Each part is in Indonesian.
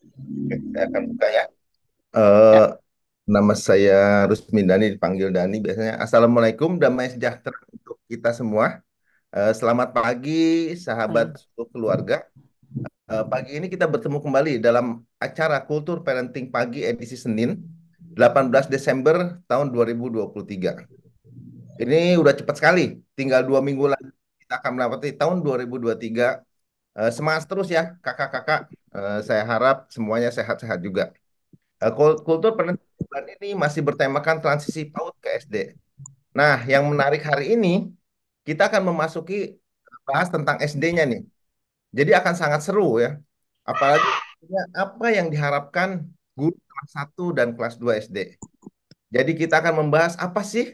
Oke, saya akan buka ya. Eh, nama saya Rusmin Dani, dipanggil Dani biasanya. Assalamualaikum, damai sejahtera untuk kita semua. Eh, selamat pagi, sahabat Baik. seluruh keluarga. Eh, pagi ini kita bertemu kembali dalam acara Kultur Parenting Pagi edisi Senin, 18 Desember tahun 2023. Ini udah cepat sekali, tinggal dua minggu lagi kita akan melewati tahun 2023. Eh, semangat terus ya, kakak-kakak. Eh, saya harap semuanya sehat-sehat juga. Eh, kul- Kultur pendidikan ini masih bertemakan transisi PAUD ke SD. Nah, yang menarik hari ini, kita akan memasuki bahas tentang SD-nya nih. Jadi akan sangat seru ya. Apalagi apa yang diharapkan guru kelas satu dan kelas 2 SD. Jadi kita akan membahas apa sih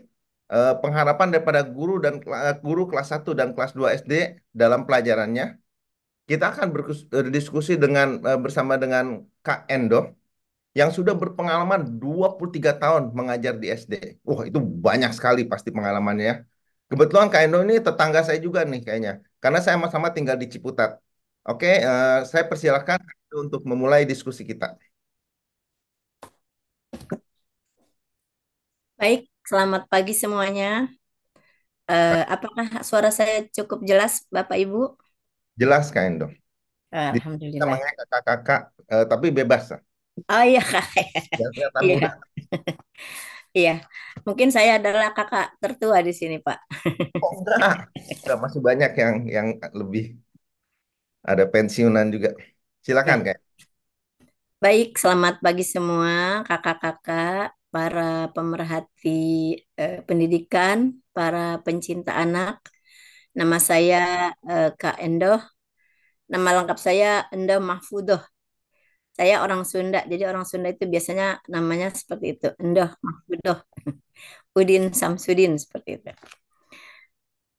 pengharapan daripada guru dan guru kelas satu dan kelas 2 SD dalam pelajarannya. Kita akan berdiskusi dengan eh, bersama dengan Kak Endo yang sudah berpengalaman 23 tahun mengajar di SD. Wah, itu banyak sekali pasti pengalamannya. ya. Kebetulan Kak Endo ini tetangga saya juga nih kayaknya. Karena saya sama-sama tinggal di Ciputat. Oke, eh, saya persilahkan untuk memulai diskusi kita. Baik, selamat pagi semuanya. Eh, apakah suara saya cukup jelas, Bapak Ibu? Jelas Kak Endo. Di kita Alhamdulillah. manggilnya kakak-kakak, eh, tapi bebas. Oh iya. Iya, iya. Mungkin saya adalah kakak tertua di sini, Pak. Oh enggak. Enggak, masih banyak yang yang lebih ada pensiunan juga. Silakan. Kak. Baik, selamat pagi semua, kakak-kakak, para pemerhati eh, pendidikan, para pencinta anak. Nama saya eh, Kak Endo. Nama lengkap saya Endo Mahfudoh. Saya orang Sunda, jadi orang Sunda itu biasanya namanya seperti itu, Endoh, Mahfudoh, Udin Samsudin seperti itu.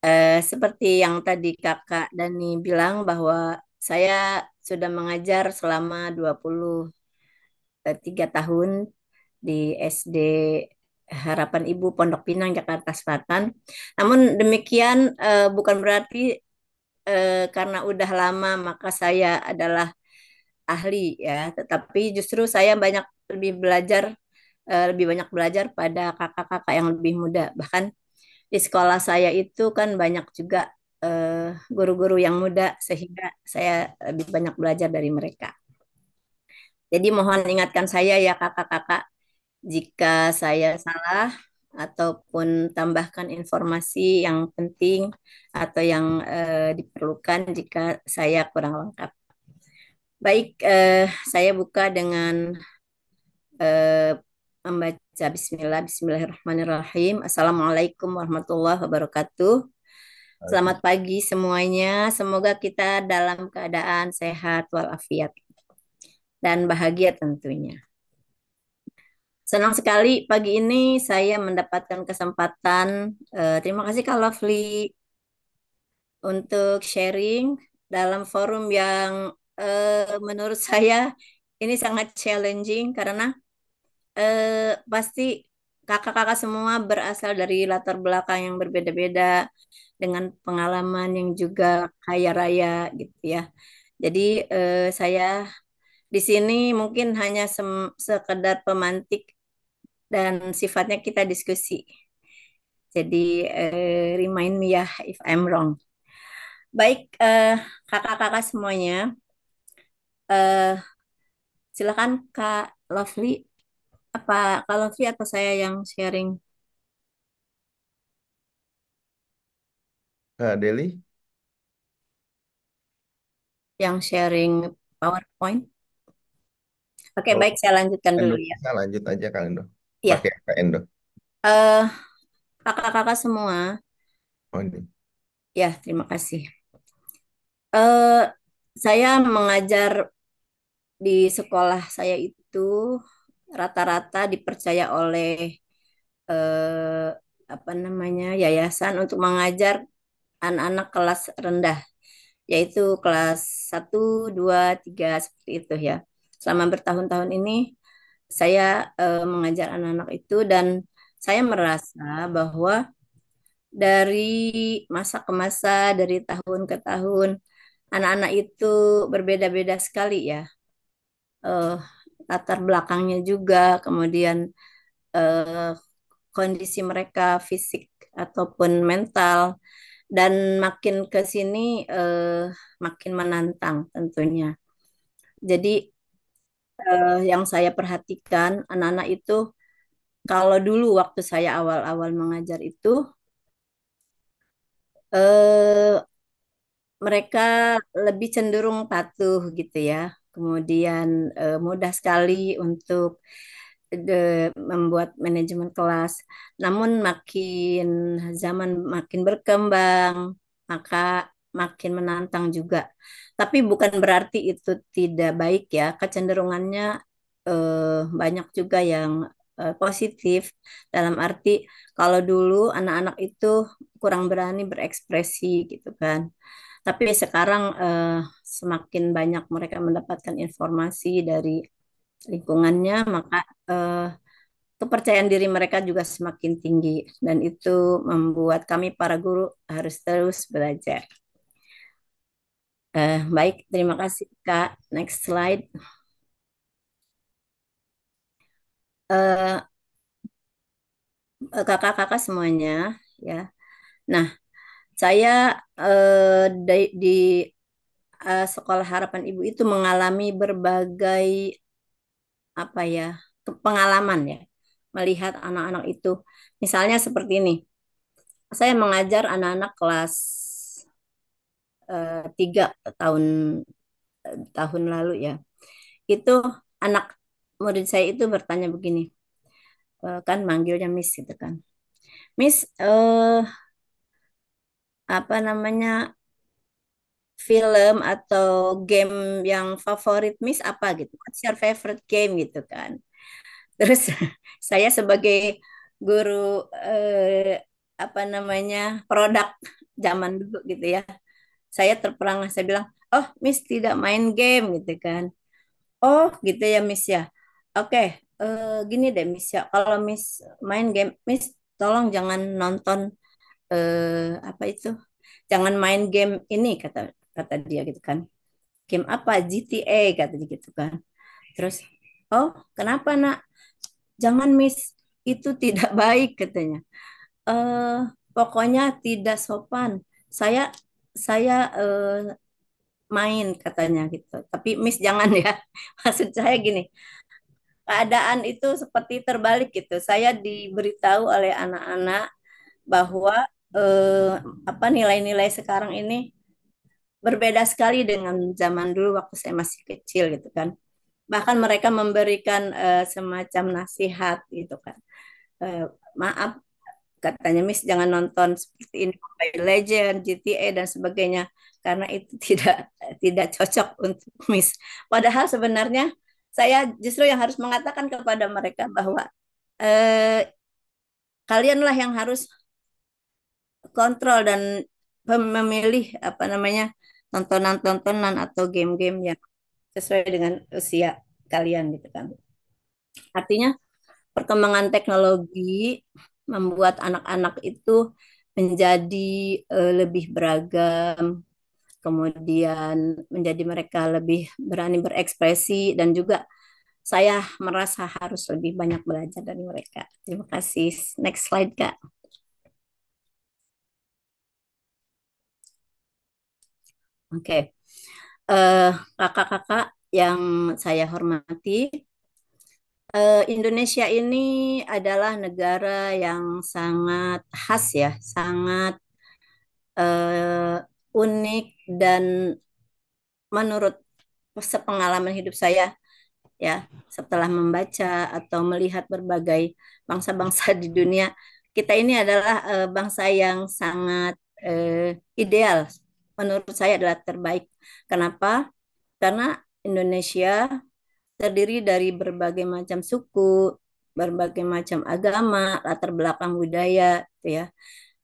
Eh, seperti yang tadi Kakak Dani bilang bahwa saya sudah mengajar selama 23 tahun di SD Harapan Ibu Pondok Pinang Jakarta Selatan. Namun demikian eh, bukan berarti eh, karena udah lama maka saya adalah ahli ya, tetapi justru saya banyak lebih belajar eh, lebih banyak belajar pada kakak-kakak yang lebih muda. Bahkan di sekolah saya itu kan banyak juga guru-guru yang muda sehingga saya lebih banyak belajar dari mereka. Jadi mohon ingatkan saya ya kakak-kakak jika saya salah ataupun tambahkan informasi yang penting atau yang eh, diperlukan jika saya kurang lengkap. Baik, eh, saya buka dengan eh, membaca Bismillah, Bismillahirrahmanirrahim. Assalamualaikum warahmatullahi wabarakatuh. Selamat pagi semuanya. Semoga kita dalam keadaan sehat walafiat dan bahagia tentunya. Senang sekali pagi ini saya mendapatkan kesempatan. eh, terima kasih Kak Lovely untuk sharing dalam forum yang eh, menurut saya ini sangat challenging karena eh, pasti kakak-kakak semua berasal dari latar belakang yang berbeda-beda dengan pengalaman yang juga kaya raya gitu ya. Jadi eh, saya di sini mungkin hanya sekedar pemantik dan sifatnya kita diskusi. Jadi eh, remind me ya if I'm wrong. Baik eh, kakak-kakak semuanya, eh, silakan Kak Lovely. Apa Kak Lovely atau saya yang sharing? Kak Deli, Yang sharing PowerPoint? Oke, kalau baik saya lanjutkan dulu ya. bisa lanjut aja Kak Endo. Ya, Pakai Kak Endo. eh, kakak-kakak semua, Oh ini. ya terima kasih. Eh, saya mengajar di sekolah saya itu rata-rata dipercaya oleh eh, apa namanya yayasan untuk mengajar anak-anak kelas rendah, yaitu kelas satu 2 3 seperti itu ya. Selama bertahun-tahun ini saya eh, mengajar anak-anak itu dan saya merasa bahwa dari masa ke masa, dari tahun ke tahun, anak-anak itu berbeda-beda sekali ya eh, latar belakangnya juga, kemudian eh, kondisi mereka fisik ataupun mental, dan makin ke sini eh, makin menantang tentunya. Jadi eh, yang saya perhatikan anak-anak itu kalau dulu waktu saya awal-awal mengajar itu eh, mereka lebih cenderung patuh gitu ya. Kemudian eh, mudah sekali untuk de- membuat manajemen kelas. Namun makin zaman makin berkembang, maka makin menantang juga. Tapi bukan berarti itu tidak baik ya. Kecenderungannya eh, banyak juga yang eh, positif dalam arti kalau dulu anak-anak itu kurang berani berekspresi gitu kan. Tapi sekarang eh, semakin banyak mereka mendapatkan informasi dari lingkungannya, maka eh, kepercayaan diri mereka juga semakin tinggi dan itu membuat kami para guru harus terus belajar. Eh, baik, terima kasih Kak. Next slide. Eh, kakak-kakak semuanya, ya. Nah, saya eh, di, di eh, Sekolah Harapan Ibu itu mengalami berbagai apa ya pengalaman ya melihat anak-anak itu. Misalnya seperti ini, saya mengajar anak-anak kelas eh, tiga tahun tahun lalu ya. Itu anak murid saya itu bertanya begini, eh, kan manggilnya Miss gitu kan. Miss, eh, apa namanya film atau game yang favorit Miss apa gitu? What's your favorite game gitu kan? Terus saya sebagai guru eh, apa namanya produk zaman dulu gitu ya, saya terperangah saya bilang, oh Miss tidak main game gitu kan. Oh gitu ya Miss ya. Oke, eh, gini deh Miss ya, kalau Miss main game, Miss tolong jangan nonton eh, apa itu, jangan main game ini kata kata dia gitu kan. Game apa? GTA katanya gitu kan. Terus, oh kenapa nak? Jangan Miss, itu tidak baik katanya. Eh, pokoknya tidak sopan. Saya saya eh, main katanya gitu. Tapi Miss jangan ya. Maksud saya gini, keadaan itu seperti terbalik gitu. Saya diberitahu oleh anak-anak bahwa eh, apa nilai-nilai sekarang ini berbeda sekali dengan zaman dulu waktu saya masih kecil gitu kan. Bahkan mereka memberikan eh, semacam nasihat gitu kan. Eh, maaf katanya Miss jangan nonton seperti ini Mobile Legend, GTA dan sebagainya karena itu tidak tidak cocok untuk Miss. Padahal sebenarnya saya justru yang harus mengatakan kepada mereka bahwa eh, kalianlah yang harus kontrol dan memilih apa namanya tontonan-tontonan atau game-game yang sesuai dengan usia kalian gitu kan. Artinya perkembangan teknologi membuat anak-anak itu menjadi uh, lebih beragam, kemudian menjadi mereka lebih berani berekspresi dan juga saya merasa harus lebih banyak belajar dari mereka. Terima kasih. Next slide, Kak. Oke, okay. uh, kakak-kakak yang saya hormati, uh, Indonesia ini adalah negara yang sangat khas ya, sangat uh, unik dan menurut sepengalaman hidup saya ya setelah membaca atau melihat berbagai bangsa-bangsa di dunia, kita ini adalah uh, bangsa yang sangat uh, ideal. Menurut saya adalah terbaik. Kenapa? Karena Indonesia terdiri dari berbagai macam suku, berbagai macam agama, latar belakang budaya, gitu ya.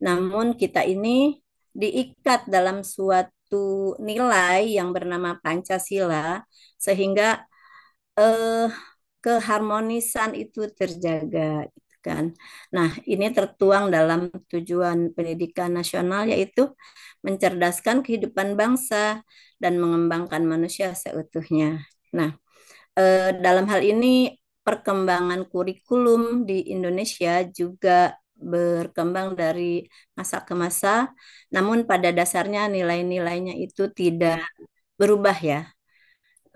Namun kita ini diikat dalam suatu nilai yang bernama Pancasila, sehingga eh, keharmonisan itu terjaga, gitu kan. Nah, ini tertuang dalam tujuan pendidikan nasional yaitu mencerdaskan kehidupan bangsa dan mengembangkan manusia seutuhnya. Nah, Eh, dalam hal ini perkembangan kurikulum di Indonesia juga berkembang dari masa ke masa, namun pada dasarnya nilai-nilainya itu tidak berubah ya.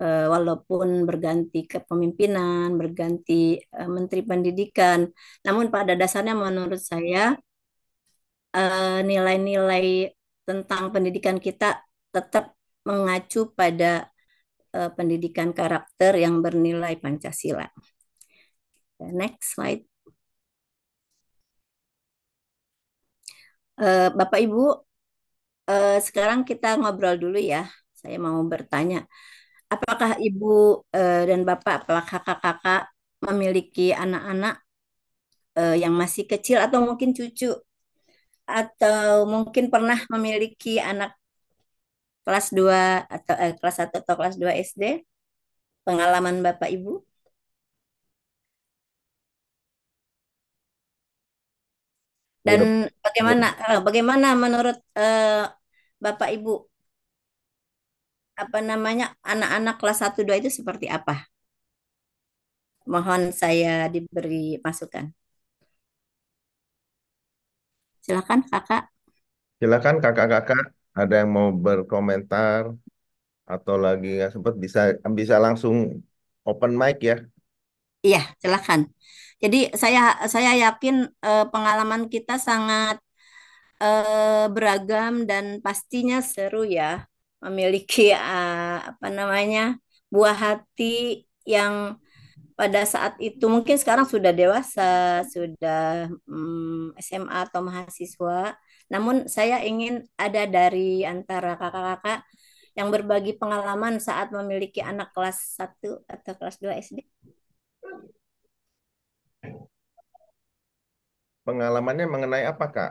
Eh, walaupun berganti kepemimpinan, berganti eh, menteri pendidikan, namun pada dasarnya menurut saya eh, nilai-nilai tentang pendidikan kita tetap mengacu pada eh, pendidikan karakter yang bernilai Pancasila. Next slide. Eh, Bapak Ibu, eh, sekarang kita ngobrol dulu ya. Saya mau bertanya, apakah Ibu eh, dan Bapak, apakah kakak-kakak memiliki anak-anak eh, yang masih kecil atau mungkin cucu atau mungkin pernah memiliki anak kelas 2 atau eh, kelas 1 atau kelas 2 SD? Pengalaman Bapak Ibu? Dan bagaimana eh, bagaimana menurut eh, Bapak Ibu apa namanya anak-anak kelas satu 2 itu seperti apa? Mohon saya diberi masukan. Silakan Kakak. silakan kakak-kakak ada yang mau berkomentar atau lagi nggak sempat bisa bisa langsung open mic ya. Iya, silakan. Jadi saya saya yakin eh, pengalaman kita sangat eh, beragam dan pastinya seru ya memiliki eh, apa namanya buah hati yang pada saat itu mungkin sekarang sudah dewasa, sudah mm, SMA atau mahasiswa. Namun saya ingin ada dari antara kakak-kakak yang berbagi pengalaman saat memiliki anak kelas satu atau kelas 2 SD. Pengalamannya mengenai apa, Kak?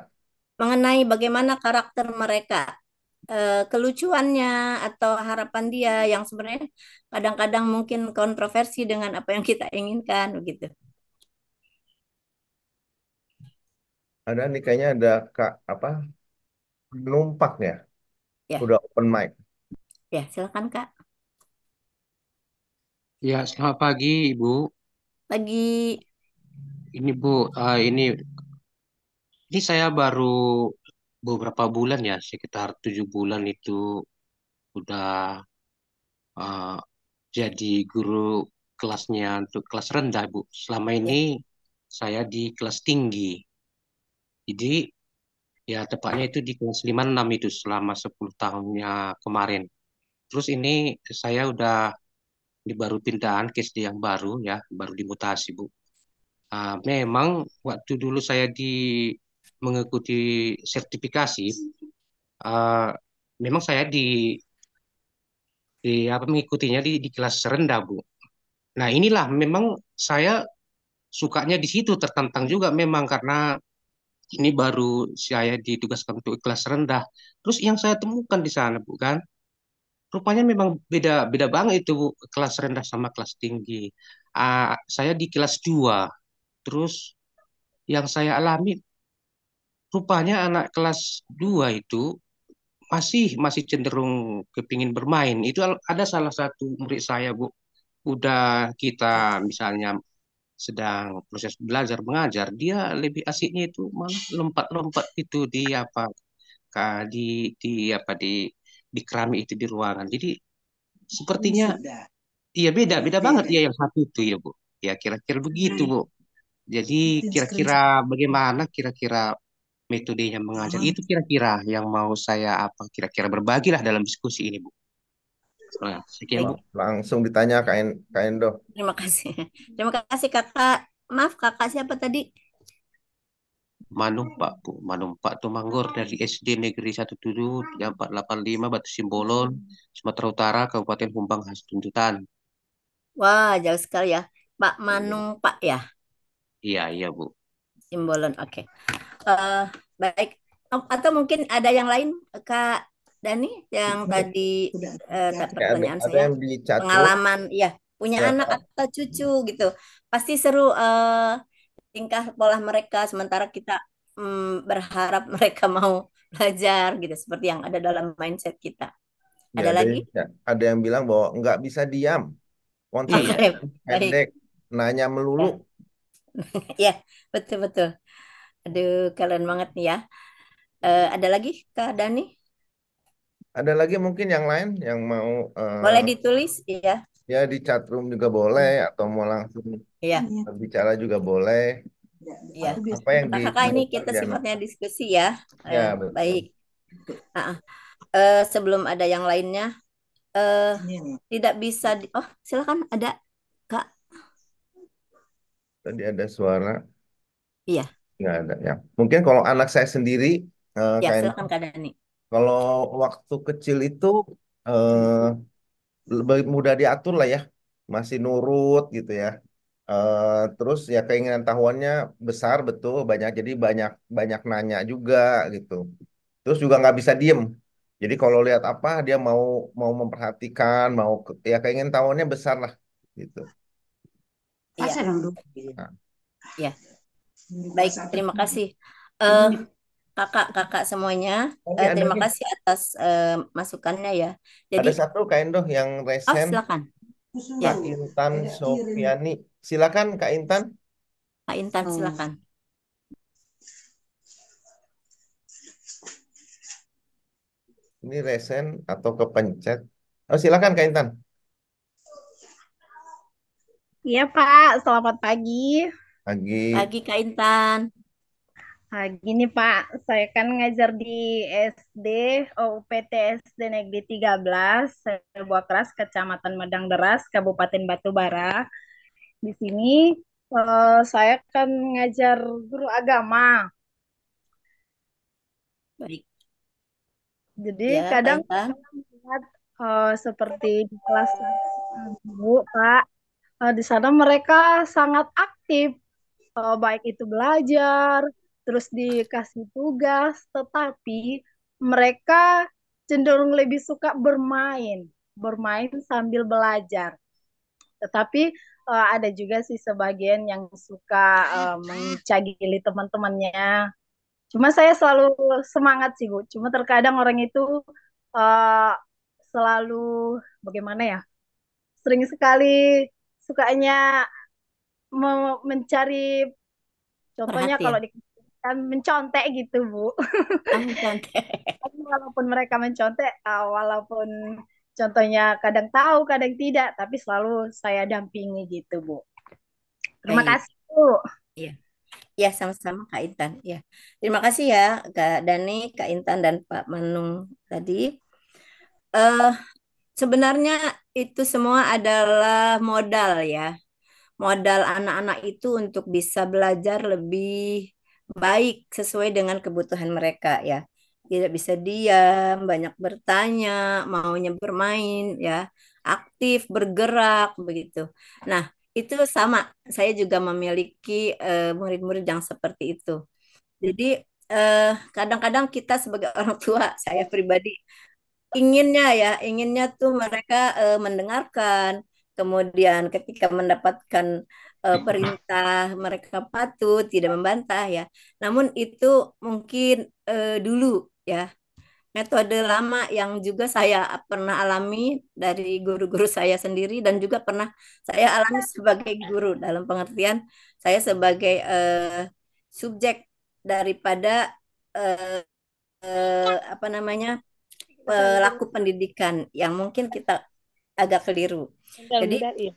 Mengenai bagaimana karakter mereka, eh, kelucuannya atau harapan dia yang sebenarnya kadang-kadang mungkin kontroversi dengan apa yang kita inginkan begitu. Ada nih kayaknya ada Kak apa numpak ya. Ya, Udah open mic. ya silakan Kak. Ya, selamat pagi, Ibu. Lagi Ini Bu, eh, ini ini saya baru beberapa bulan ya, sekitar tujuh bulan itu udah eh, jadi guru kelasnya untuk kelas rendah, Bu. Selama ya, ini saya di kelas tinggi. Jadi ya tepatnya itu di kelas lima enam itu selama 10 tahunnya kemarin. Terus ini saya udah di baru pindahan ke SD yang baru ya, baru dimutasi, Bu. Ah, memang waktu dulu saya di mengikuti sertifikasi, ah, memang saya di, di apa mengikutinya di, di kelas rendah, Bu. Nah, inilah memang saya sukanya di situ tertantang juga memang karena ini baru saya ditugaskan untuk kelas rendah. Terus yang saya temukan di sana, Bu, kan, rupanya memang beda beda banget itu, Bu, kelas rendah sama kelas tinggi. Ah, saya di kelas 2. Terus yang saya alami rupanya anak kelas 2 itu masih masih cenderung kepingin bermain. Itu ada salah satu murid saya, Bu. Udah kita misalnya sedang proses belajar mengajar, dia lebih asiknya itu malah lompat-lompat itu di apa di di apa di di keramik itu di ruangan. Jadi sepertinya iya beda beda banget ya yang satu itu ya, Bu. Ya kira-kira begitu, Bu. Jadi kira-kira bagaimana kira-kira metodenya mengajar itu kira-kira yang mau saya apa kira-kira berbagilah dalam diskusi ini Bu. Nah, sekian Bu. baik. Langsung ditanya Kak En- Kak Endo. Terima kasih. Terima kasih Kakak. Maaf Kakak siapa tadi? Manumpak Bu. Manumpak Tumanggor dari SD Negeri 173485 Batu Simbolon, Sumatera Utara, Kabupaten Humbang Khas Tuntutan. Wah, jauh sekali ya. Pak Manung Pak ya, Iya, iya Bu. Simbolon. Oke. Eh, baik. Atau mungkin ada yang lain Kak Dani yang tadi eh, ada, pertanyaan ada saya yang chat tuh. pengalaman ya punya Ya, anak atau cucu gitu pasti seru eh, tingkah pola mereka sementara kita mm, berharap mereka mau belajar gitu seperti yang ada dalam mindset kita ya ada ada, lagi ya, ada yang bilang bahwa nggak bisa diam. kontaknya Akrab. Baik. pendek, nanya melulu. Ya, betul-betul. Aduh, keren banget nih ya. Eh, ada lagi, Kak Dani? Ada lagi mungkin yang lain yang mau eh, Boleh ditulis? Iya. ya di chat room juga boleh atau mau langsung Iya. bicara juga boleh. Iya. Apa yang di Kakak ini kita Diana? sifatnya diskusi ya. Ya, Eh, betul. baik. Ah, ah. Eh, sebelum ada yang lainnya, eh, tidak bisa. Di... Oh, silakan ada Kak. Tadi ada suara. Iya. Nggak ada ya. Mungkin kalau anak saya sendiri, eh, Ya, kayak silakan Kak Dani. Kalau waktu kecil itu eh, lebih mudah diatur lah ya, masih nurut gitu ya. Eh, terus ya keinginan tahuannya besar betul, banyak jadi banyak banyak nanya juga gitu. Terus juga nggak bisa diem. Jadi kalau lihat apa dia mau mau memperhatikan, mau ke- ya keinginan tahuannya besar lah gitu. Iya. Nah, Ya, baik. Terima kasih. Eh, kakak-kakak semuanya, ada terima nih, kasih atas eh, masukannya ya. ada Jadi, satu Kak Endo yang oh resen silakan. Ya, Kak Intan Sofiani. Silakan Kak Intan. Kak Intan silakan. Ini resen atau kepencet? Oh silakan Kak Intan. Iya Pak, selamat pagi. Lagi Pagi Kak Intan. Nah, gini Pak, saya kan ngajar di SD OUPT SD Negeri 13, Sebuah Keras, Kecamatan Medang Deras, Kabupaten Batubara. Di sini eh, saya kan ngajar guru agama. Baik. Jadi Ya, kadang Intan. lihat eh, seperti di kelas Bu, Pak, eh, di sana mereka sangat aktif. eh, baik itu belajar, terus dikasih tugas, tetapi mereka cenderung lebih suka bermain, bermain sambil belajar. Tetapi eh, ada juga sih sebagian yang suka eh, mencagili teman-temannya. Cuma saya selalu semangat sih, Bu. Cuma terkadang orang itu eh, selalu bagaimana ya? Sering sekali sukanya me- mencari Contohnya kalau di mencontek gitu, Bu. Tapi walaupun mereka mencontek, uh, walaupun contohnya kadang tahu, kadang tidak, tapi selalu saya dampingi gitu, Bu. Terima Baik. kasih, Bu. Iya. Ya, sama-sama Kak Intan. Ya. Terima kasih ya Kak Dani, Kak Intan dan Pak Manung tadi. Eh, sebenarnya itu semua adalah modal ya. Modal anak-anak itu untuk bisa belajar lebih baik sesuai dengan kebutuhan mereka ya. Tidak bisa diam, banyak bertanya, maunya bermain ya, aktif, bergerak begitu. Nah, itu sama. Saya juga memiliki eh, murid-murid yang seperti itu. Jadi eh, kadang-kadang kita sebagai orang tua, saya pribadi inginnya ya, inginnya tuh mereka eh, mendengarkan, kemudian ketika mendapatkan eh, perintah mereka patuh, tidak membantah ya. Namun itu mungkin eh, dulu ya metode lama yang juga saya pernah alami dari guru-guru saya sendiri dan juga pernah saya alami sebagai guru dalam pengertian saya sebagai eh, subjek daripada eh, eh, apa namanya pelaku pendidikan yang mungkin kita agak keliru. Jadi iya.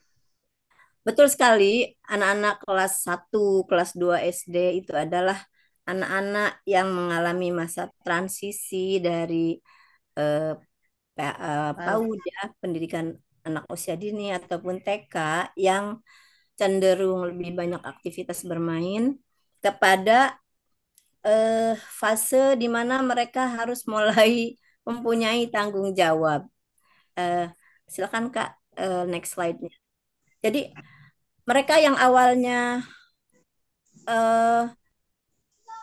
Betul sekali anak-anak kelas 1, kelas 2 SD itu adalah anak-anak yang mengalami masa transisi dari eh, eh, PAUD ya, pendidikan anak usia dini ataupun TK yang cenderung lebih banyak aktivitas bermain kepada eh, fase di mana mereka harus mulai mempunyai tanggung jawab. Eh, silakan Kak, eh, next slide-nya. Jadi mereka yang awalnya eh,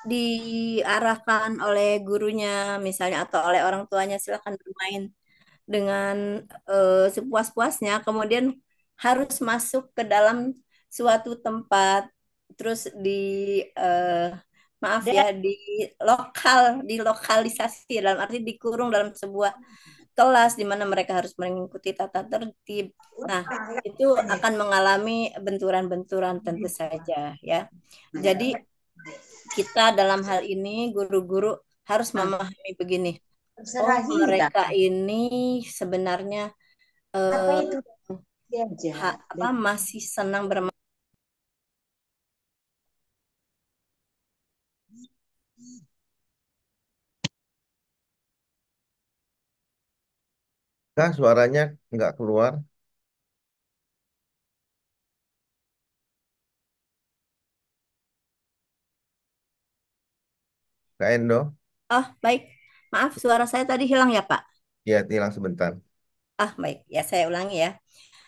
diarahkan oleh gurunya misalnya atau oleh orang tuanya silakan bermain dengan eh, sepuas-puasnya, kemudian harus masuk ke dalam suatu tempat, terus di eh, maaf ya di lokal, dilokalisasi dalam arti dikurung dalam sebuah kelas di mana mereka harus mengikuti tata tertib. Nah, itu akan mengalami benturan-benturan tentu saja ya. Jadi kita dalam hal ini guru-guru harus memahami begini. Oh, mereka ini sebenarnya uh, ha, apa masih senang bermain Kak, suaranya nggak keluar. Kak Endo? Oh, baik. Maaf, suara saya tadi hilang ya, Pak? Ya, hilang sebentar. Ah, baik. Ya, saya ulangi ya.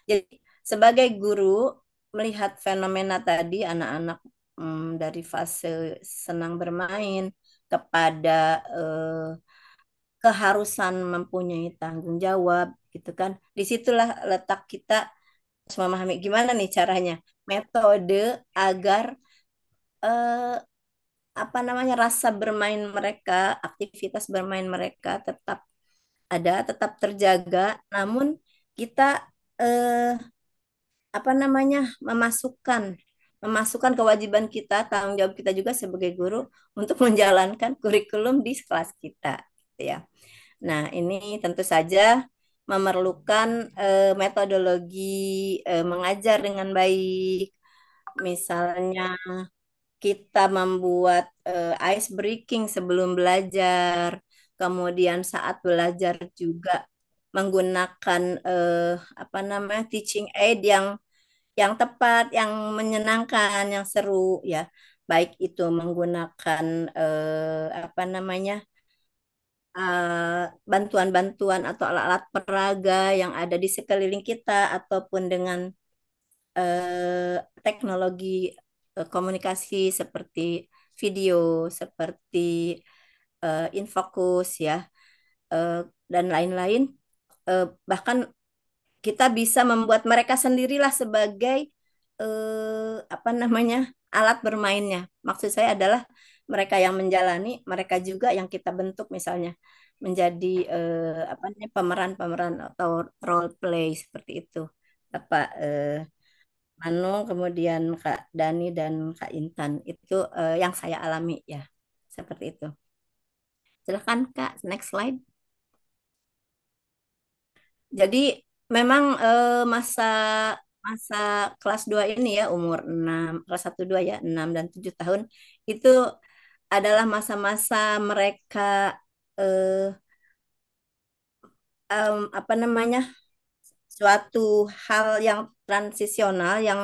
Jadi, sebagai guru, melihat fenomena tadi, anak-anak hmm, dari fase senang bermain kepada eh, keharusan mempunyai tanggung jawab gitu kan. Di situlah letak kita. Memahami gimana nih caranya? Metode agar eh, apa namanya rasa bermain mereka, aktivitas bermain mereka tetap ada, tetap terjaga, namun kita eh, apa namanya memasukkan memasukkan kewajiban kita, tanggung jawab kita juga sebagai guru untuk menjalankan kurikulum di kelas kita, gitu ya. Nah, ini tentu saja memerlukan eh, metodologi eh, mengajar dengan baik. Misalnya kita membuat eh, ice breaking sebelum belajar, kemudian saat belajar juga menggunakan apa namanya teaching aid yang yang tepat, yang menyenangkan, yang seru ya. Baik itu menggunakan apa namanya Eh, bantuan-bantuan atau alat-alat peraga yang ada di sekeliling kita ataupun dengan uh, teknologi uh, komunikasi seperti video, seperti uh, infokus ya uh, dan lain-lain. Uh, bahkan kita bisa membuat mereka sendirilah sebagai uh, apa namanya alat bermainnya. Maksud saya adalah mereka yang menjalani, mereka juga yang kita bentuk misalnya menjadi eh, apa namanya pemeran-pemeran atau role play seperti itu. Bapak eh, Manu, kemudian Kak Dani dan Kak Intan itu eh, yang saya alami ya seperti itu. Silahkan Kak, next slide. Jadi memang eh, masa masa kelas 2 ini ya umur 6 kelas 1 2 ya 6 dan 7 tahun itu adalah masa-masa mereka eh, um, apa namanya suatu hal yang transisional yang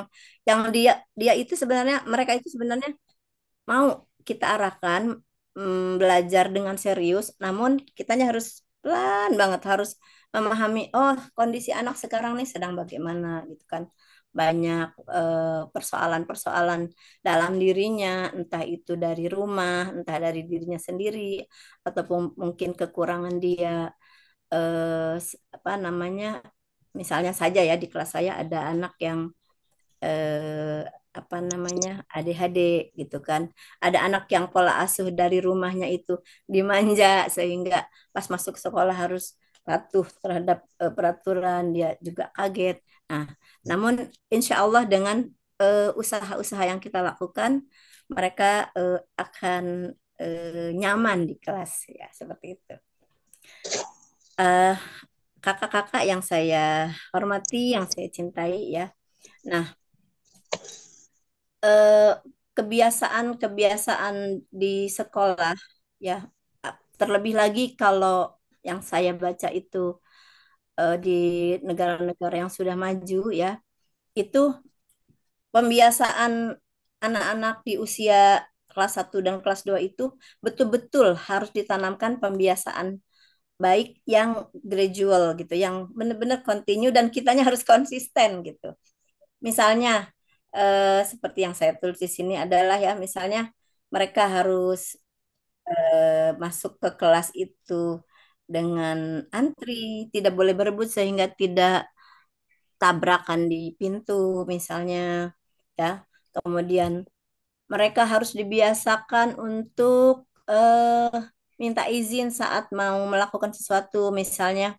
yang dia dia itu sebenarnya mereka itu sebenarnya mau kita arahkan um, belajar dengan serius namun kitanya harus pelan banget harus memahami oh kondisi anak sekarang nih sedang bagaimana gitu kan banyak eh, persoalan-persoalan dalam dirinya, entah itu dari rumah, entah dari dirinya sendiri, ataupun mungkin kekurangan dia eh, apa namanya, misalnya saja ya di kelas saya ada anak yang eh, apa namanya ADHD gitu kan, ada anak yang pola asuh dari rumahnya itu dimanja sehingga pas masuk sekolah harus patuh terhadap uh, peraturan, dia juga kaget. Nah, namun insya Allah dengan uh, usaha-usaha yang kita lakukan, mereka uh, akan uh, nyaman di kelas ya seperti itu. Kakak-kakak yang saya hormati, yang saya cintai ya. Nah, kebiasaan-kebiasaan di sekolah ya, terlebih lagi kalau yang saya baca itu uh, di negara-negara yang sudah maju ya itu pembiasaan anak-anak di usia kelas 1 dan kelas 2 itu betul-betul harus ditanamkan pembiasaan baik yang gradual gitu, yang benar-benar continue dan kitanya harus konsisten gitu. Misalnya eh, seperti yang saya tulis di sini adalah ya misalnya mereka harus eh, masuk ke kelas itu dengan antri, tidak boleh berebut sehingga tidak tabrakan di pintu misalnya ya. Kemudian mereka harus dibiasakan untuk uh, minta izin saat mau melakukan sesuatu misalnya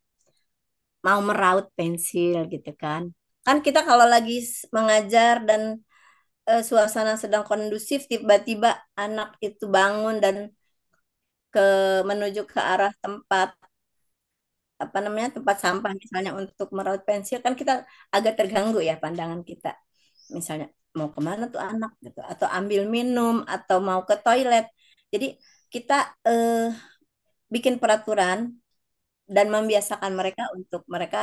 mau meraut pensil gitu kan. Kan kita kalau lagi mengajar dan uh, suasana sedang kondusif, tiba-tiba anak itu bangun dan ke menuju ke arah tempat apa namanya tempat sampah misalnya untuk meraut pensil kan kita agak terganggu ya pandangan kita. Misalnya mau ke mana tuh anak gitu atau ambil minum atau mau ke toilet. Jadi kita eh, bikin peraturan dan membiasakan mereka untuk mereka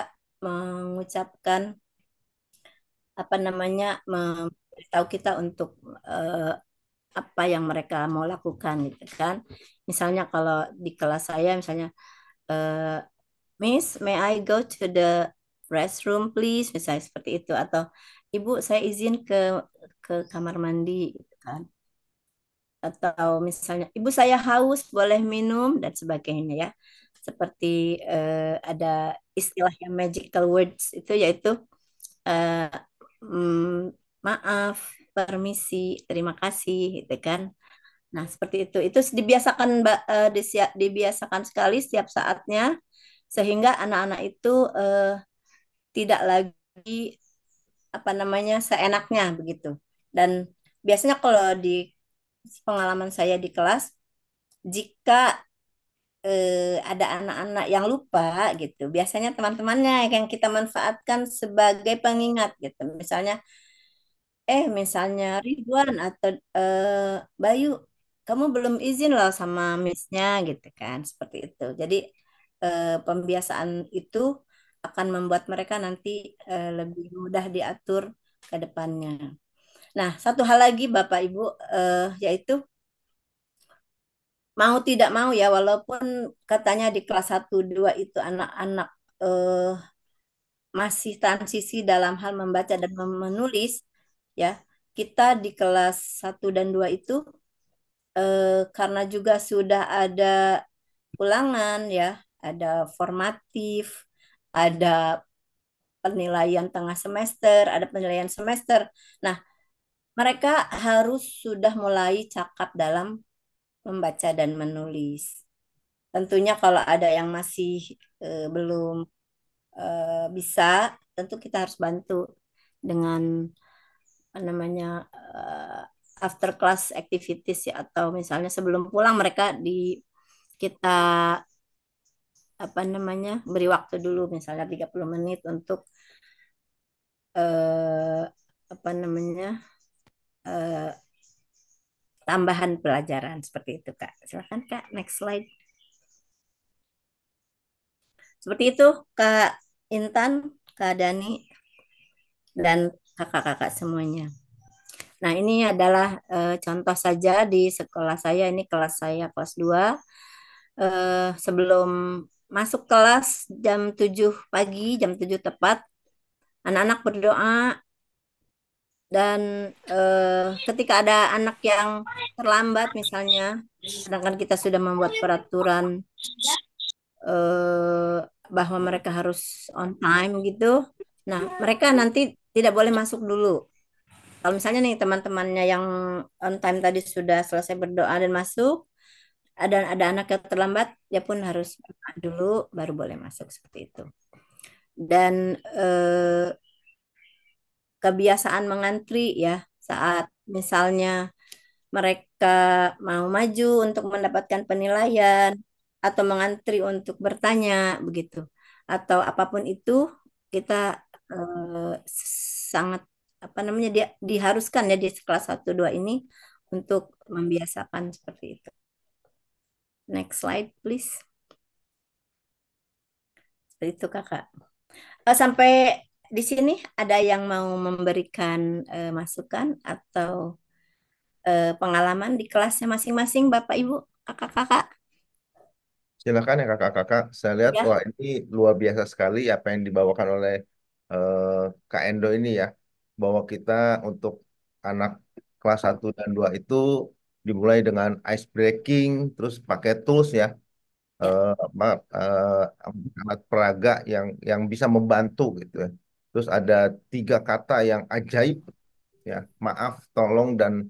mengucapkan apa namanya memberitahu kita untuk eh, apa yang mereka mau lakukan gitu kan. Misalnya kalau di kelas saya misalnya eh, Miss may I go to the restroom please? Misalnya seperti itu. Atau Ibu saya izin ke ke kamar mandi gitu kan. Atau misalnya ibu saya haus boleh minum? Dan sebagainya ya. Seperti uh, ada istilah yang magical words itu yaitu uh, mm, maaf permisi terima kasih gitu kan. Nah seperti itu. Itu dibiasakan uh, dibiasakan sekali setiap saatnya sehingga anak-anak itu uh, tidak lagi apa namanya seenaknya begitu. Dan biasanya kalau di pengalaman saya di kelas jika eh, ada anak-anak yang lupa gitu. Biasanya teman-temannya yang kita manfaatkan sebagai pengingat gitu. Misalnya eh misalnya Ridwan atau eh, Bayu kamu belum izin loh sama missnya gitu kan seperti itu jadi eh, pembiasaan itu akan membuat mereka nanti eh, lebih mudah diatur ke depannya. Nah, satu hal lagi Bapak Ibu eh, yaitu mau tidak mau ya walaupun katanya di kelas 1 2 itu anak-anak eh, masih transisi dalam hal membaca dan menulis ya. Kita di kelas 1 dan 2 itu eh, karena juga sudah ada ulangan ya, ada formatif, ada penilaian tengah semester, ada penilaian semester. Nah, mereka harus sudah mulai cakap dalam membaca dan menulis. Tentunya kalau ada yang masih uh, belum uh, bisa, tentu kita harus bantu dengan namanya uh, after class activities ya atau misalnya sebelum pulang mereka di kita apa namanya beri waktu dulu misalnya 30 menit untuk uh, apa namanya uh, tambahan pelajaran seperti itu Kak. Silakan Kak, next slide. Seperti itu Kak Intan, Kak Dani, dan kakak-kakak semuanya. Nah, ini adalah uh, contoh saja di sekolah saya, ini kelas saya kelas 2. Uh, sebelum masuk kelas jam 7 pagi, jam 7 tepat, anak-anak berdoa dan eh, ketika ada anak yang terlambat misalnya, sedangkan kita sudah membuat peraturan eh, bahwa mereka harus on time gitu, nah mereka nanti tidak boleh masuk dulu. Kalau misalnya nih teman-temannya yang on time tadi sudah selesai berdoa dan masuk, ada ada anak yang terlambat, dia pun harus dulu baru boleh masuk seperti itu. Dan eh, kebiasaan mengantri ya saat misalnya mereka mau maju untuk mendapatkan penilaian atau mengantri untuk bertanya begitu atau apa pun itu kita eh, sangat apa namanya dia diharuskan ya di kelas 1 2 ini untuk membiasakan seperti itu. Next slide please. Seperti itu Kakak. Eh, sampai di sini ada yang mau memberikan uh, masukan atau uh, pengalaman di kelasnya masing-masing, Bapak Ibu, kakak-kakak? Silakan ya kakak-kakak. Saya lihat ya. wah ini luar biasa sekali apa yang dibawakan oleh uh, Kak Endo ini ya. Bahwa kita untuk anak kelas 1 dan 2 itu dimulai dengan ice breaking, terus pakai tools ya. Uh, uh, alat peraga yang yang bisa membantu gitu ya Terus ada tiga kata yang ajaib ya, maaf, tolong dan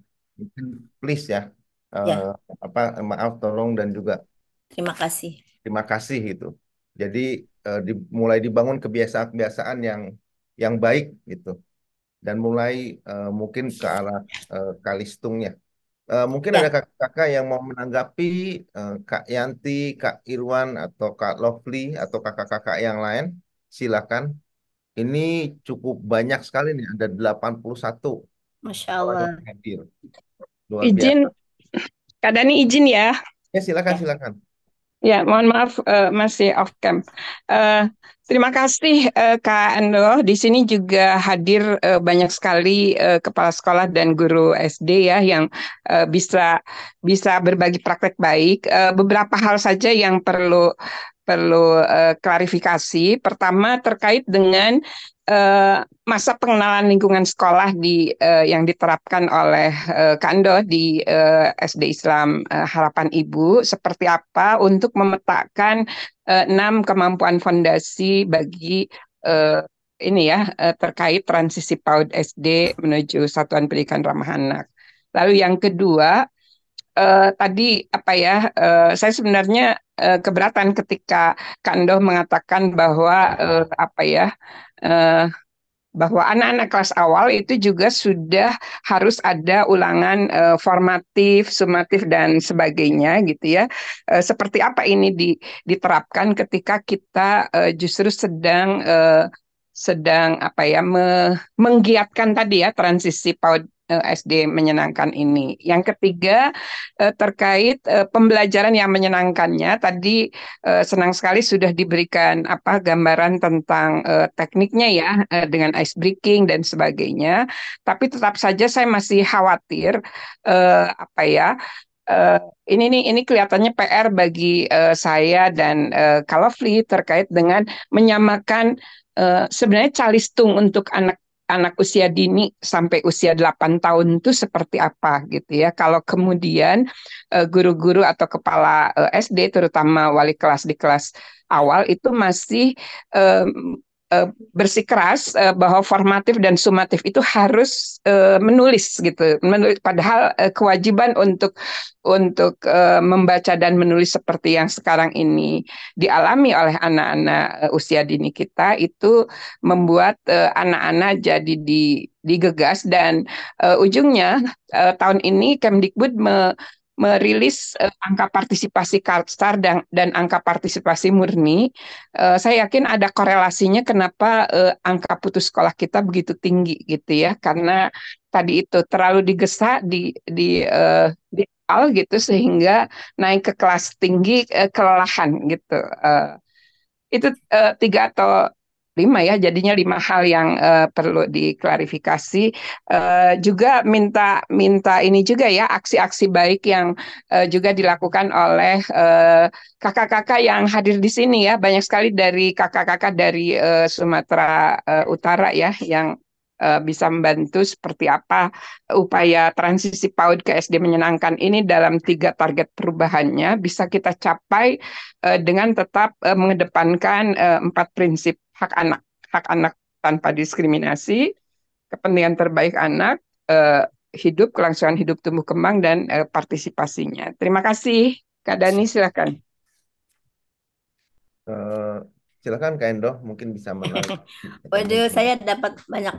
please ya. Uh, ya. apa maaf, tolong dan juga terima kasih. Terima kasih itu. Jadi uh, mulai dibangun kebiasaan-kebiasaan yang yang baik gitu dan mulai uh, mungkin ke arah uh, kalistungnya. Uh, mungkin Ya. ada kakak-kakak yang mau menanggapi uh, Kak Yanti, Kak Irwan atau Kak Lovely atau kakak-kakak yang lain. Silakan. Ini cukup banyak sekali nih, ada 81 Masya Allah. yang hadir. Luar Izin, biasa. Kak Dani izin ya. Ya, silakan, Ya. silakan. Ya, mohon maaf eh, masih off cam. Eh, terima kasih eh, Kak Ando. Di sini juga hadir eh, banyak sekali eh, kepala sekolah dan guru SD ya yang eh, bisa bisa berbagi praktek baik. Eh, beberapa hal saja yang perlu perlu eh, klarifikasi. Pertama terkait dengan eh, masa pengenalan lingkungan sekolah di eh, yang diterapkan oleh eh, Kando di eh, SD Islam eh, Harapan Ibu seperti apa untuk memetakan enam kemampuan fondasi bagi eh, ini ya terkait transisi PAUD SD menuju Satuan Pendidikan Ramah Anak. Lalu yang kedua eh, tadi apa ya eh, saya sebenarnya eh, keberatan ketika Kando mengatakan bahwa eh, apa ya eh, bahwa anak-anak kelas awal itu juga sudah harus ada ulangan uh, formatif, sumatif dan sebagainya gitu ya. Uh, seperti apa ini di, diterapkan ketika kita uh, justru sedang uh, sedang apa ya me, menggiatkan tadi ya transisi PAUD SD menyenangkan ini. Yang ketiga terkait pembelajaran yang menyenangkannya tadi senang sekali sudah diberikan apa gambaran tentang tekniknya ya dengan ice breaking dan sebagainya. Tapi tetap saja saya masih khawatir apa ya Uh, ini nih ini kelihatannya PR bagi uh, saya dan uh, Kalofli terkait dengan menyamakan uh, sebenarnya calistung untuk anak anak usia dini sampai usia 8 tahun itu seperti apa gitu ya. Kalau kemudian guru-guru atau kepala SD terutama wali kelas di kelas awal itu masih um, bersikeras bahwa formatif dan sumatif itu harus menulis gitu. Menulis padahal kewajiban untuk untuk membaca dan menulis seperti yang sekarang ini dialami oleh anak-anak usia dini kita itu membuat anak-anak jadi di digegas dan ujungnya tahun ini Kemdikbud me, merilis uh, angka partisipasi Kalstar dan, dan angka partisipasi murni, uh, saya yakin ada korelasinya kenapa uh, angka putus sekolah kita begitu tinggi gitu ya, karena tadi itu terlalu digesa di di uh, di awal gitu sehingga naik ke kelas tinggi uh, kelelahan gitu. Uh, itu uh, tiga atau lima ya jadinya lima hal yang uh, perlu diklarifikasi. Uh, juga minta minta ini juga ya aksi-aksi baik yang uh, juga dilakukan oleh kakak-kakak uh, yang hadir di sini ya. Banyak sekali dari kakak-kakak dari uh, Sumatera uh, Utara ya yang bisa membantu seperti apa upaya transisi PAUD ke SD menyenangkan ini dalam tiga target perubahannya. Bisa kita capai dengan tetap mengedepankan empat prinsip hak anak, hak anak tanpa diskriminasi, kepentingan terbaik anak, eh, hidup, kelangsungan hidup tumbuh kembang dan eh, partisipasinya. Terima kasih, Kak Dani, silakan. Uh, silakan Kak Endo, mungkin bisa menarik. Waduh, saya dapat banyak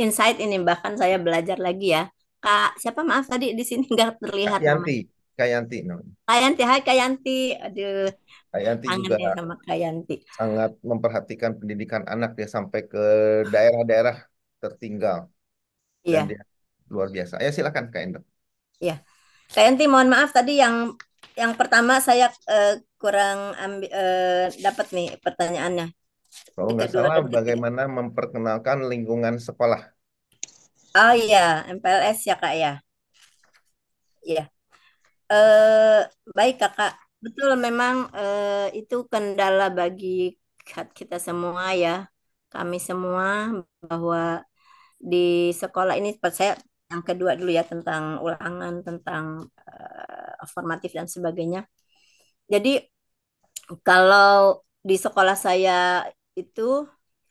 insight ini, bahkan saya belajar lagi ya. Kak, siapa maaf tadi di sini nggak terlihat Kak Yanti, Kak Yanti. No. Kak Yanti, hai Kak Yanti. Aduh, Kak Yanti kangen juga ya sama Kak Yanti. sangat memperhatikan pendidikan anak ya sampai ke daerah-daerah tertinggal. Iya. Dan dia luar biasa. Ya silakan Kak Endo. Iya. Kak Yanti, mohon maaf tadi yang yang pertama saya uh, kurang ambil uh, dapat nih pertanyaannya. Kalau nggak salah, bagaimana memperkenalkan lingkungan sekolah? Oh iya, MPLS ya kak ya. Iya. Eh, baik kakak, betul memang eh, itu kendala bagi kita semua ya, kami semua bahwa di sekolah ini saya yang kedua dulu ya tentang ulangan tentang uh, formatif dan sebagainya. Jadi kalau di sekolah saya itu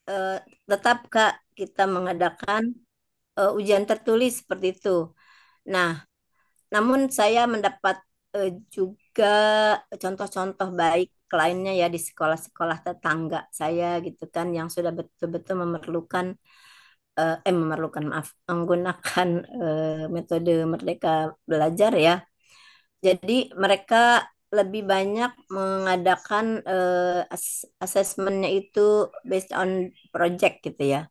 uh, tetap kak kita mengadakan uh, ujian tertulis seperti itu. Nah, namun saya mendapat uh, juga contoh-contoh baik lainnya ya di sekolah-sekolah tetangga saya gitu kan yang sudah betul-betul memerlukan eh, eh memerlukan maaf menggunakan eh, metode Merdeka Belajar ya. Jadi mereka lebih banyak mengadakan uh, asesmennya itu based on project gitu ya.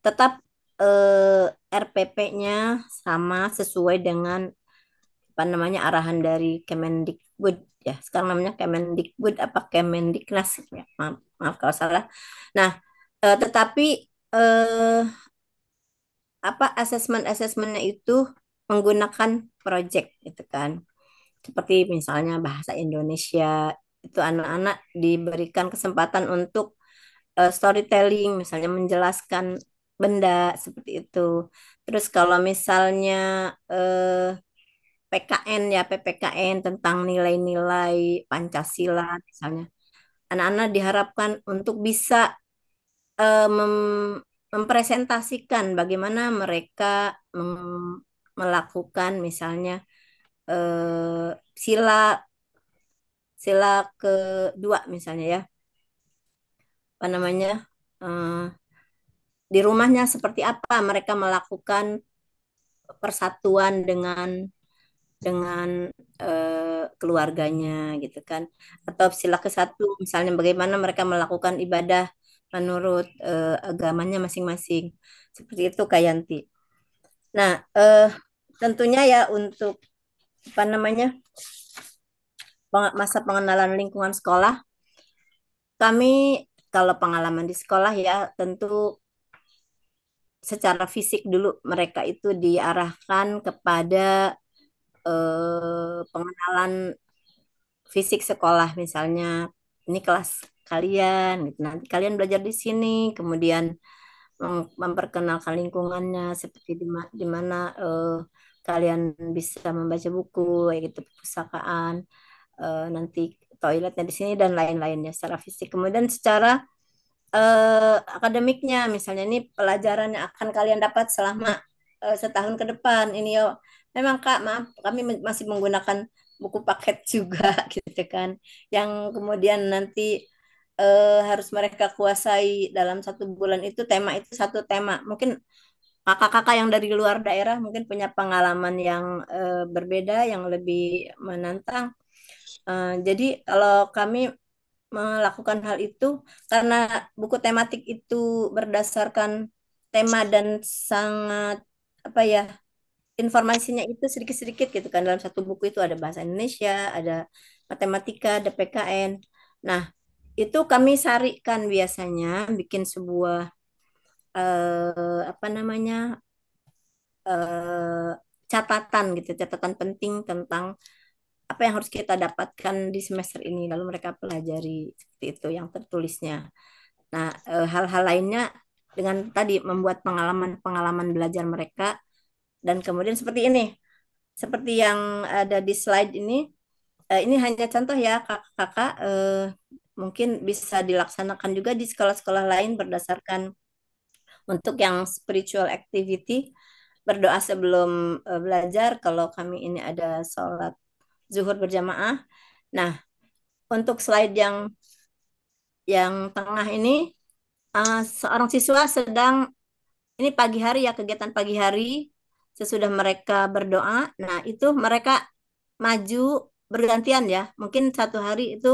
Tetap uh, RPP-nya sama sesuai dengan apa namanya arahan dari Kemendikbud ya. Sekarang namanya Kemendikbud apa Kemendiknas ya. Maaf, maaf kalau salah. Nah, uh, tetapi uh, apa asesmen-asesmennya itu menggunakan project gitu kan seperti misalnya bahasa Indonesia itu anak-anak diberikan kesempatan untuk uh, storytelling misalnya menjelaskan benda seperti itu. Terus kalau misalnya uh, eh, PKN ya PPKN tentang nilai-nilai Pancasila misalnya. Anak-anak diharapkan untuk bisa uh, mem mempresentasikan bagaimana mereka melakukan misalnya eh, sila sila kedua misalnya ya apa namanya eh, di rumahnya seperti apa mereka melakukan persatuan dengan dengan eh, keluarganya gitu kan atau sila ke satu misalnya bagaimana mereka melakukan ibadah menurut eh, agamanya masing-masing seperti itu Kayanti. Nah eh, tentunya ya untuk apa namanya masa pengenalan lingkungan sekolah kami kalau pengalaman di sekolah ya tentu secara fisik dulu mereka itu diarahkan kepada eh, pengenalan fisik sekolah misalnya ini kelas kalian gitu. Nanti kalian belajar di sini kemudian memperkenalkan lingkungannya seperti di, mana uh, kalian bisa membaca buku kayak gitu perpustakaan uh, nanti toiletnya di sini dan lain-lainnya secara fisik. Kemudian secara uh, akademiknya misalnya ini pelajaran yang akan kalian dapat selama uh, setahun ke depan. Ini yo memang kak maaf kami masih menggunakan buku paket juga gitu kan yang kemudian nanti uh, harus mereka kuasai dalam satu bulan itu tema itu satu tema mungkin kakak-kakak yang dari luar daerah mungkin punya pengalaman yang uh, berbeda, yang lebih menantang. Uh, jadi kalau kami melakukan hal itu karena buku tematik itu berdasarkan tema dan sangat apa ya informasinya itu sedikit-sedikit gitu kan dalam satu buku itu ada bahasa Indonesia, ada matematika, ada PKN. Nah, itu kami sarikan biasanya bikin sebuah uh, apa namanya uh, catatan gitu, catatan penting tentang apa yang harus kita dapatkan di semester ini, lalu mereka pelajari seperti itu yang tertulisnya. Nah, uh, hal-hal lainnya dengan tadi membuat pengalaman-pengalaman belajar mereka dan kemudian seperti ini, seperti yang ada di slide ini, uh, ini hanya contoh ya kakak-kakak, uh, mungkin bisa dilaksanakan juga di sekolah-sekolah lain berdasarkan untuk yang spiritual activity, berdoa sebelum uh, belajar. Kalau kami ini ada sholat zuhur berjamaah. Nah, untuk slide yang yang tengah ini, uh, seorang siswa sedang ini pagi hari ya kegiatan pagi hari sesudah mereka berdoa. Nah, itu mereka maju bergantian ya. Mungkin satu hari itu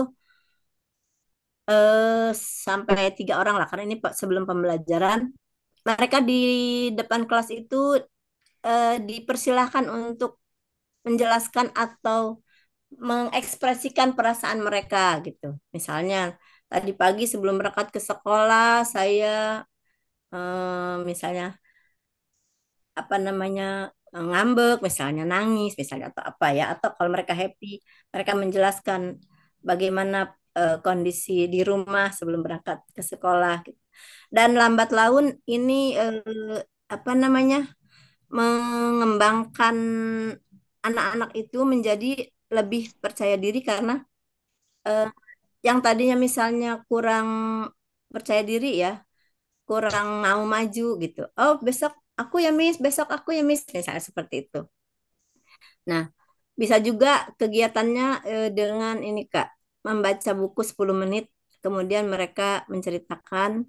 eh, sampai tiga orang lah karena ini sebelum pembelajaran mereka di depan kelas itu uh, dipersilahkan untuk menjelaskan atau mengekspresikan perasaan mereka gitu. Misalnya tadi pagi sebelum berangkat ke sekolah saya uh, misalnya apa namanya ngambek, misalnya nangis, misalnya atau apa ya, atau kalau mereka happy, mereka menjelaskan bagaimana uh, kondisi di rumah sebelum berangkat ke sekolah. Gitu. Dan lambat laun ini eh, apa namanya mengembangkan anak-anak itu menjadi lebih percaya diri karena eh, yang tadinya misalnya kurang percaya diri ya, kurang mau maju gitu. Oh, besok aku ya Miss, besok aku ya Miss, misalnya seperti itu. Nah, bisa juga kegiatannya eh, dengan ini Kak, membaca buku 10 menit, kemudian mereka menceritakan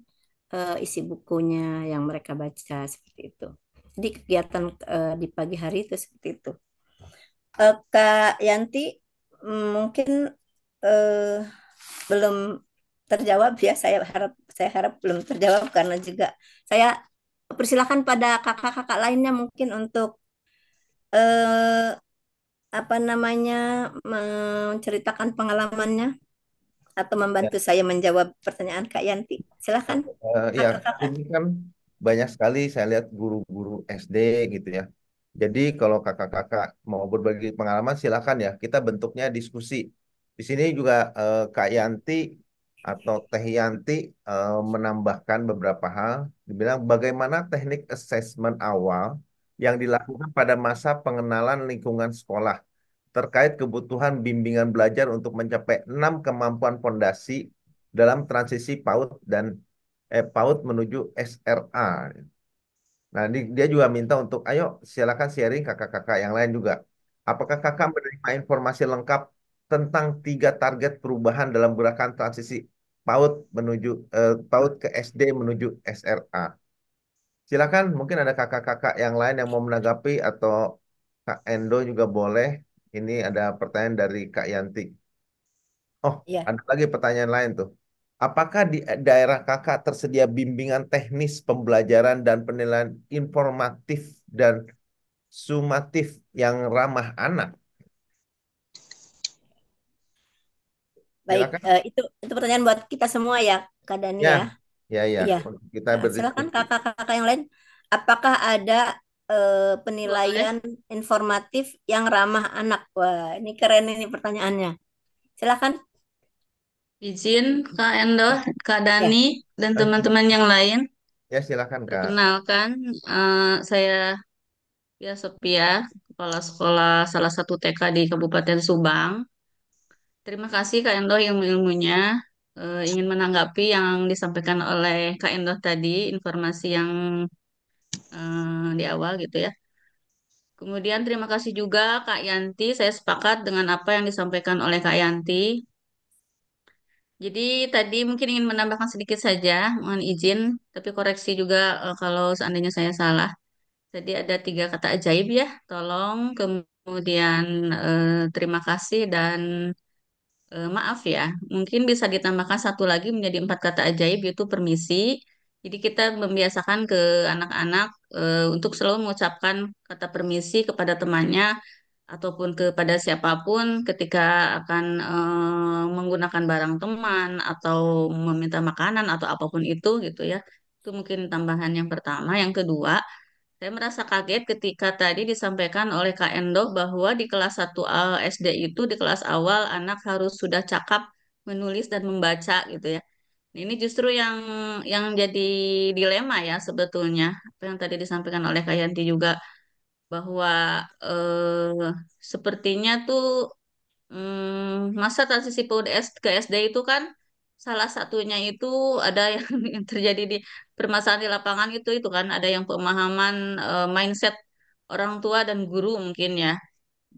uh, isi bukunya yang mereka baca seperti itu. Jadi kegiatan uh, di pagi hari itu seperti itu. Uh, Kak Yanti mungkin uh, belum terjawab ya. Saya harap saya harap belum terjawab karena juga saya persilakan pada kakak-kakak lainnya mungkin untuk uh, apa namanya menceritakan pengalamannya atau membantu ya. saya menjawab pertanyaan Kak Yanti. Silahkan. Uh, ya, ini kan banyak sekali saya lihat guru-guru SD gitu ya. Jadi kalau kakak-kakak mau berbagi pengalaman silahkan ya. Kita bentuknya diskusi. Di sini juga uh, Kak Yanti atau Teh Yanti uh, menambahkan beberapa hal. Dibilang bagaimana teknik assessment awal yang dilakukan pada masa pengenalan lingkungan sekolah terkait kebutuhan bimbingan belajar untuk mencapai enam kemampuan fondasi dalam transisi PAUD dan eh, PAUD menuju SRA. Nah, dia juga minta untuk, ayo silakan sharing kakak-kakak yang lain juga. Apakah kakak menerima informasi lengkap tentang tiga target perubahan dalam gerakan transisi PAUD menuju eh, PAUD ke SD menuju SRA? Silakan, mungkin ada kakak-kakak yang lain yang mau menanggapi atau Kak Endo juga boleh. Ini ada pertanyaan dari Kak Yanti. Oh, ya. ada lagi pertanyaan lain tuh. Apakah di daerah kakak tersedia bimbingan teknis pembelajaran dan penilaian informatif dan sumatif yang ramah anak? Baik, uh, itu itu pertanyaan buat kita semua ya, Kak Dani ya. Ya, ya. ya. Kita nah, silakan kakak-kakak yang lain. Apakah ada uh, penilaian Boleh. informatif yang ramah anak? Wah, ini keren ini pertanyaannya. Silakan. Izin Kak Endo, Kak ya. Dani, ya. dan teman-teman yang lain. Ya, silakan Kak. Perkenalkan, uh, saya ya Sophia, Kepala Sekolah salah satu TK di Kabupaten Subang. Terima kasih Kak Endo ilmu-ilmunya. Uh, ingin menanggapi yang disampaikan oleh Kak Endo tadi, informasi yang uh, di awal gitu ya. Kemudian terima kasih juga Kak Yanti, saya sepakat dengan apa yang disampaikan oleh Kak Yanti. Jadi tadi mungkin ingin menambahkan sedikit saja, mohon izin, tapi koreksi juga uh, kalau seandainya saya salah. Tadi ada tiga kata ajaib ya, tolong, kemudian uh, terima kasih dan uh, maaf ya. Mungkin bisa ditambahkan satu lagi menjadi empat kata ajaib yaitu permisi. Jadi kita membiasakan ke anak-anak uh, untuk selalu mengucapkan kata permisi kepada temannya ataupun kepada siapa pun ketika akan e, menggunakan barang teman atau meminta makanan atau apa pun itu gitu ya. Itu mungkin tambahan yang pertama. Yang kedua, saya merasa kaget ketika tadi disampaikan oleh Kak Endo bahwa di kelas 1 SD itu di kelas awal anak harus sudah cakap menulis dan membaca gitu ya. Ini justru yang yang jadi dilema ya sebetulnya. Apa yang tadi disampaikan oleh Kak Yanti juga bahwa eh, sepertinya tuh hmm, masa transisi PUD ke SD itu kan salah satunya itu ada yang, terjadi di permasalahan di lapangan itu itu kan ada yang pemahaman eh, mindset orang tua dan guru mungkin ya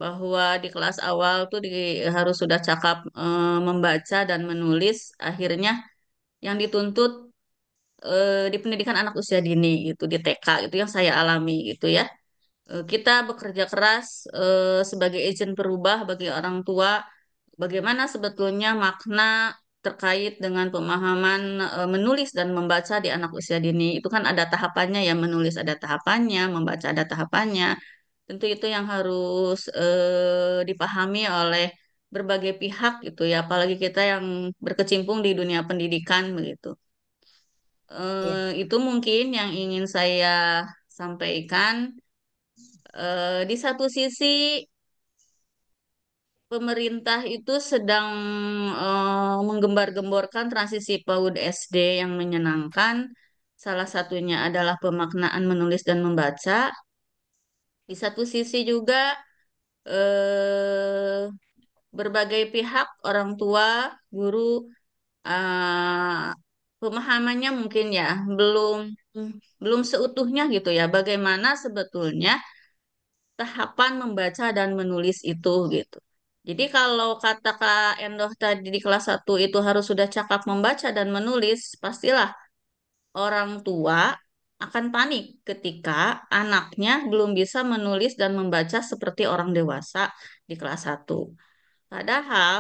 bahwa di kelas awal tuh di, harus sudah cakap eh, membaca dan menulis akhirnya yang dituntut eh, di pendidikan anak usia dini itu di TK itu yang saya alami gitu ya kita bekerja keras uh, sebagai agent perubah bagi orang tua. Bagaimana sebetulnya makna terkait dengan pemahaman uh, menulis dan membaca di anak usia dini? Itu kan ada tahapannya ya, menulis ada tahapannya, membaca ada tahapannya. Tentu itu yang harus uh, dipahami oleh berbagai pihak gitu ya, apalagi kita yang berkecimpung di dunia pendidikan begitu. Uh, Itu mungkin yang ingin saya sampaikan eh, di satu sisi pemerintah itu sedang eh, menggembar-gemborkan transisi PAUD SD yang menyenangkan. Salah satunya adalah pemaknaan menulis dan membaca. Di satu sisi juga eh, berbagai pihak, orang tua, guru, eh, pemahamannya mungkin ya belum belum seutuhnya gitu ya. Bagaimana sebetulnya tahapan membaca dan menulis itu gitu. Jadi kalau kata Kak Endoh tadi di kelas 1 itu harus sudah cakap membaca dan menulis, pastilah orang tua akan panik ketika anaknya belum bisa menulis dan membaca seperti orang dewasa di kelas 1. Padahal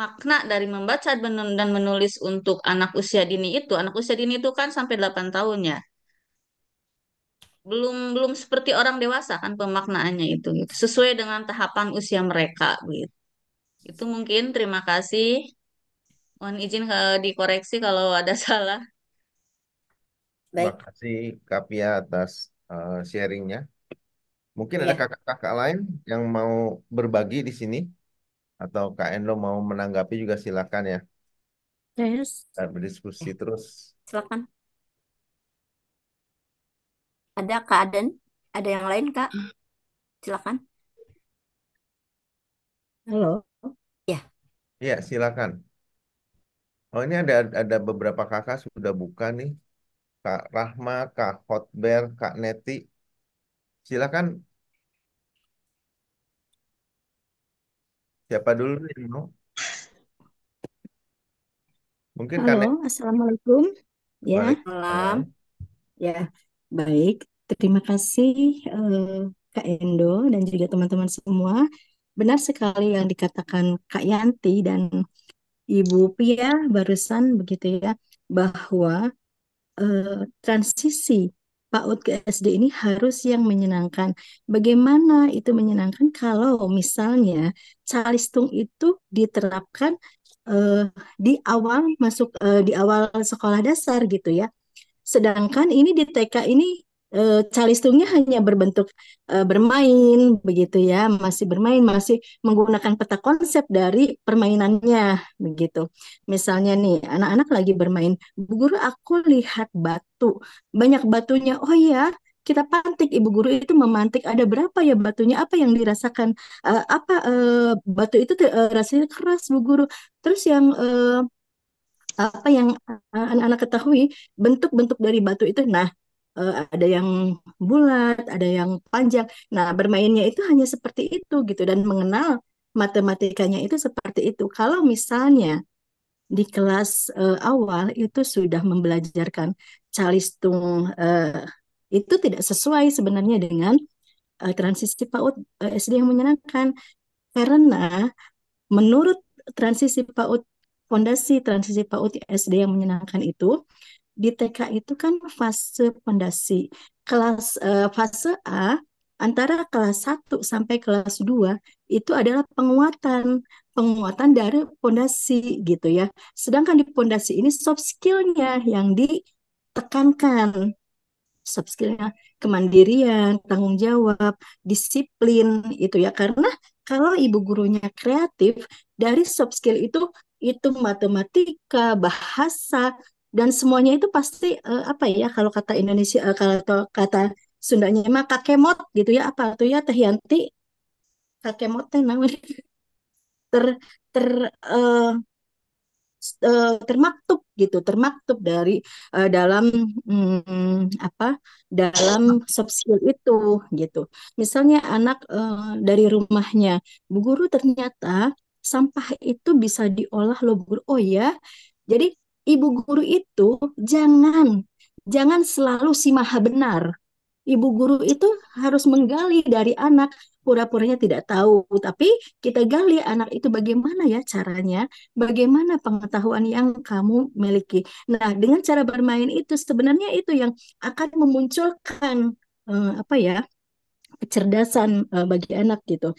makna dari membaca dan menulis untuk anak usia dini itu, anak usia dini itu kan sampai 8 tahun ya. Belum belum seperti orang dewasa kan pemaknaannya itu gitu. Sesuai dengan tahapan usia mereka gitu. Itu mungkin terima kasih. Mohon izin kalau dikoreksi kalau ada salah. Terima kasih Kak Pia atas uh, sharingnya. Mungkin ada ya. kakak-kakak lain yang mau berbagi di sini atau Kak Endo mau menanggapi juga silakan ya. Terus, Dan berdiskusi ya, terus. silakan. Ada Kak Aden? Ada yang lain, Kak? Silakan. Halo, Ya, Iya, silakan. Oh, ini ada ada beberapa kakak sudah buka nih. Kak Rahma, Kak Hotber, Kak Neti. Silakan siapa dulu yang mau? Mungkin Kak halo, Neti. Assalamualaikum. Ya, malam. Waalaikumsalam. ya, baik. Terima kasih eh, Kak Endo dan juga teman-teman semua. Benar sekali yang dikatakan Kak Yanti dan Ibu Pia barusan begitu ya, bahwa eh, transisi PAUD ke SD ini harus yang menyenangkan. Bagaimana itu menyenangkan kalau misalnya calistung itu diterapkan eh, di awal masuk eh, di awal sekolah dasar gitu ya. Sedangkan ini di TK ini eh, calistungnya hanya berbentuk eh, bermain begitu ya, masih bermain, masih menggunakan peta konsep dari permainannya begitu. Misalnya nih, anak-anak lagi bermain, Bu Guru aku lihat batu, banyak batunya. Oh iya, kita pantik, Ibu Guru itu memantik. Ada berapa ya batunya, apa yang dirasakan, Eh, apa eh, batu itu eh, rasanya keras, Bu Guru. Terus yang eh, apa yang uh, anak-anak ketahui bentuk-bentuk dari batu itu. Nah uh, ada yang bulat ada yang panjang. Nah bermainnya itu hanya seperti itu gitu. Dan mengenal matematikanya itu seperti itu. Kalau misalnya di kelas uh, awal itu sudah membelajarkan calistung uh, itu tidak sesuai sebenarnya dengan uh, transisi PAUD uh, SD yang menyenangkan. Karena menurut transisi PAUD fondasi transisi PAUD SD yang menyenangkan itu di TK itu kan fase fondasi kelas uh, fase A antara kelas 1 sampai kelas 2 itu adalah penguatan. Penguatan dari fondasi gitu ya. Sedangkan di fondasi ini soft skillnya yang ditekankan. Soft skillnya kemandirian tanggung jawab disiplin itu ya. Karena kalau ibu gurunya kreatif dari soft skill itu itu matematika, bahasa dan semuanya itu pasti uh, apa ya kalau kata Indonesia uh, kalau kata Sundanya mah kakemot gitu ya apa tuh ya Teh Yanti? Kakemot teh namanya. Ter ter uh, termaktub gitu termaktub dari uh, dalam um, apa dalam skill itu gitu. Misalnya anak uh, dari rumahnya bu guru ternyata sampah itu bisa diolah loh guru. Oh ya jadi ibu guru itu jangan jangan selalu si maha benar. Ibu guru itu harus menggali dari anak pura-puranya tidak tahu, tapi kita gali anak itu bagaimana ya caranya, bagaimana pengetahuan yang kamu miliki. Nah, dengan cara bermain itu sebenarnya itu yang akan memunculkan uh, apa ya kecerdasan uh, bagi anak gitu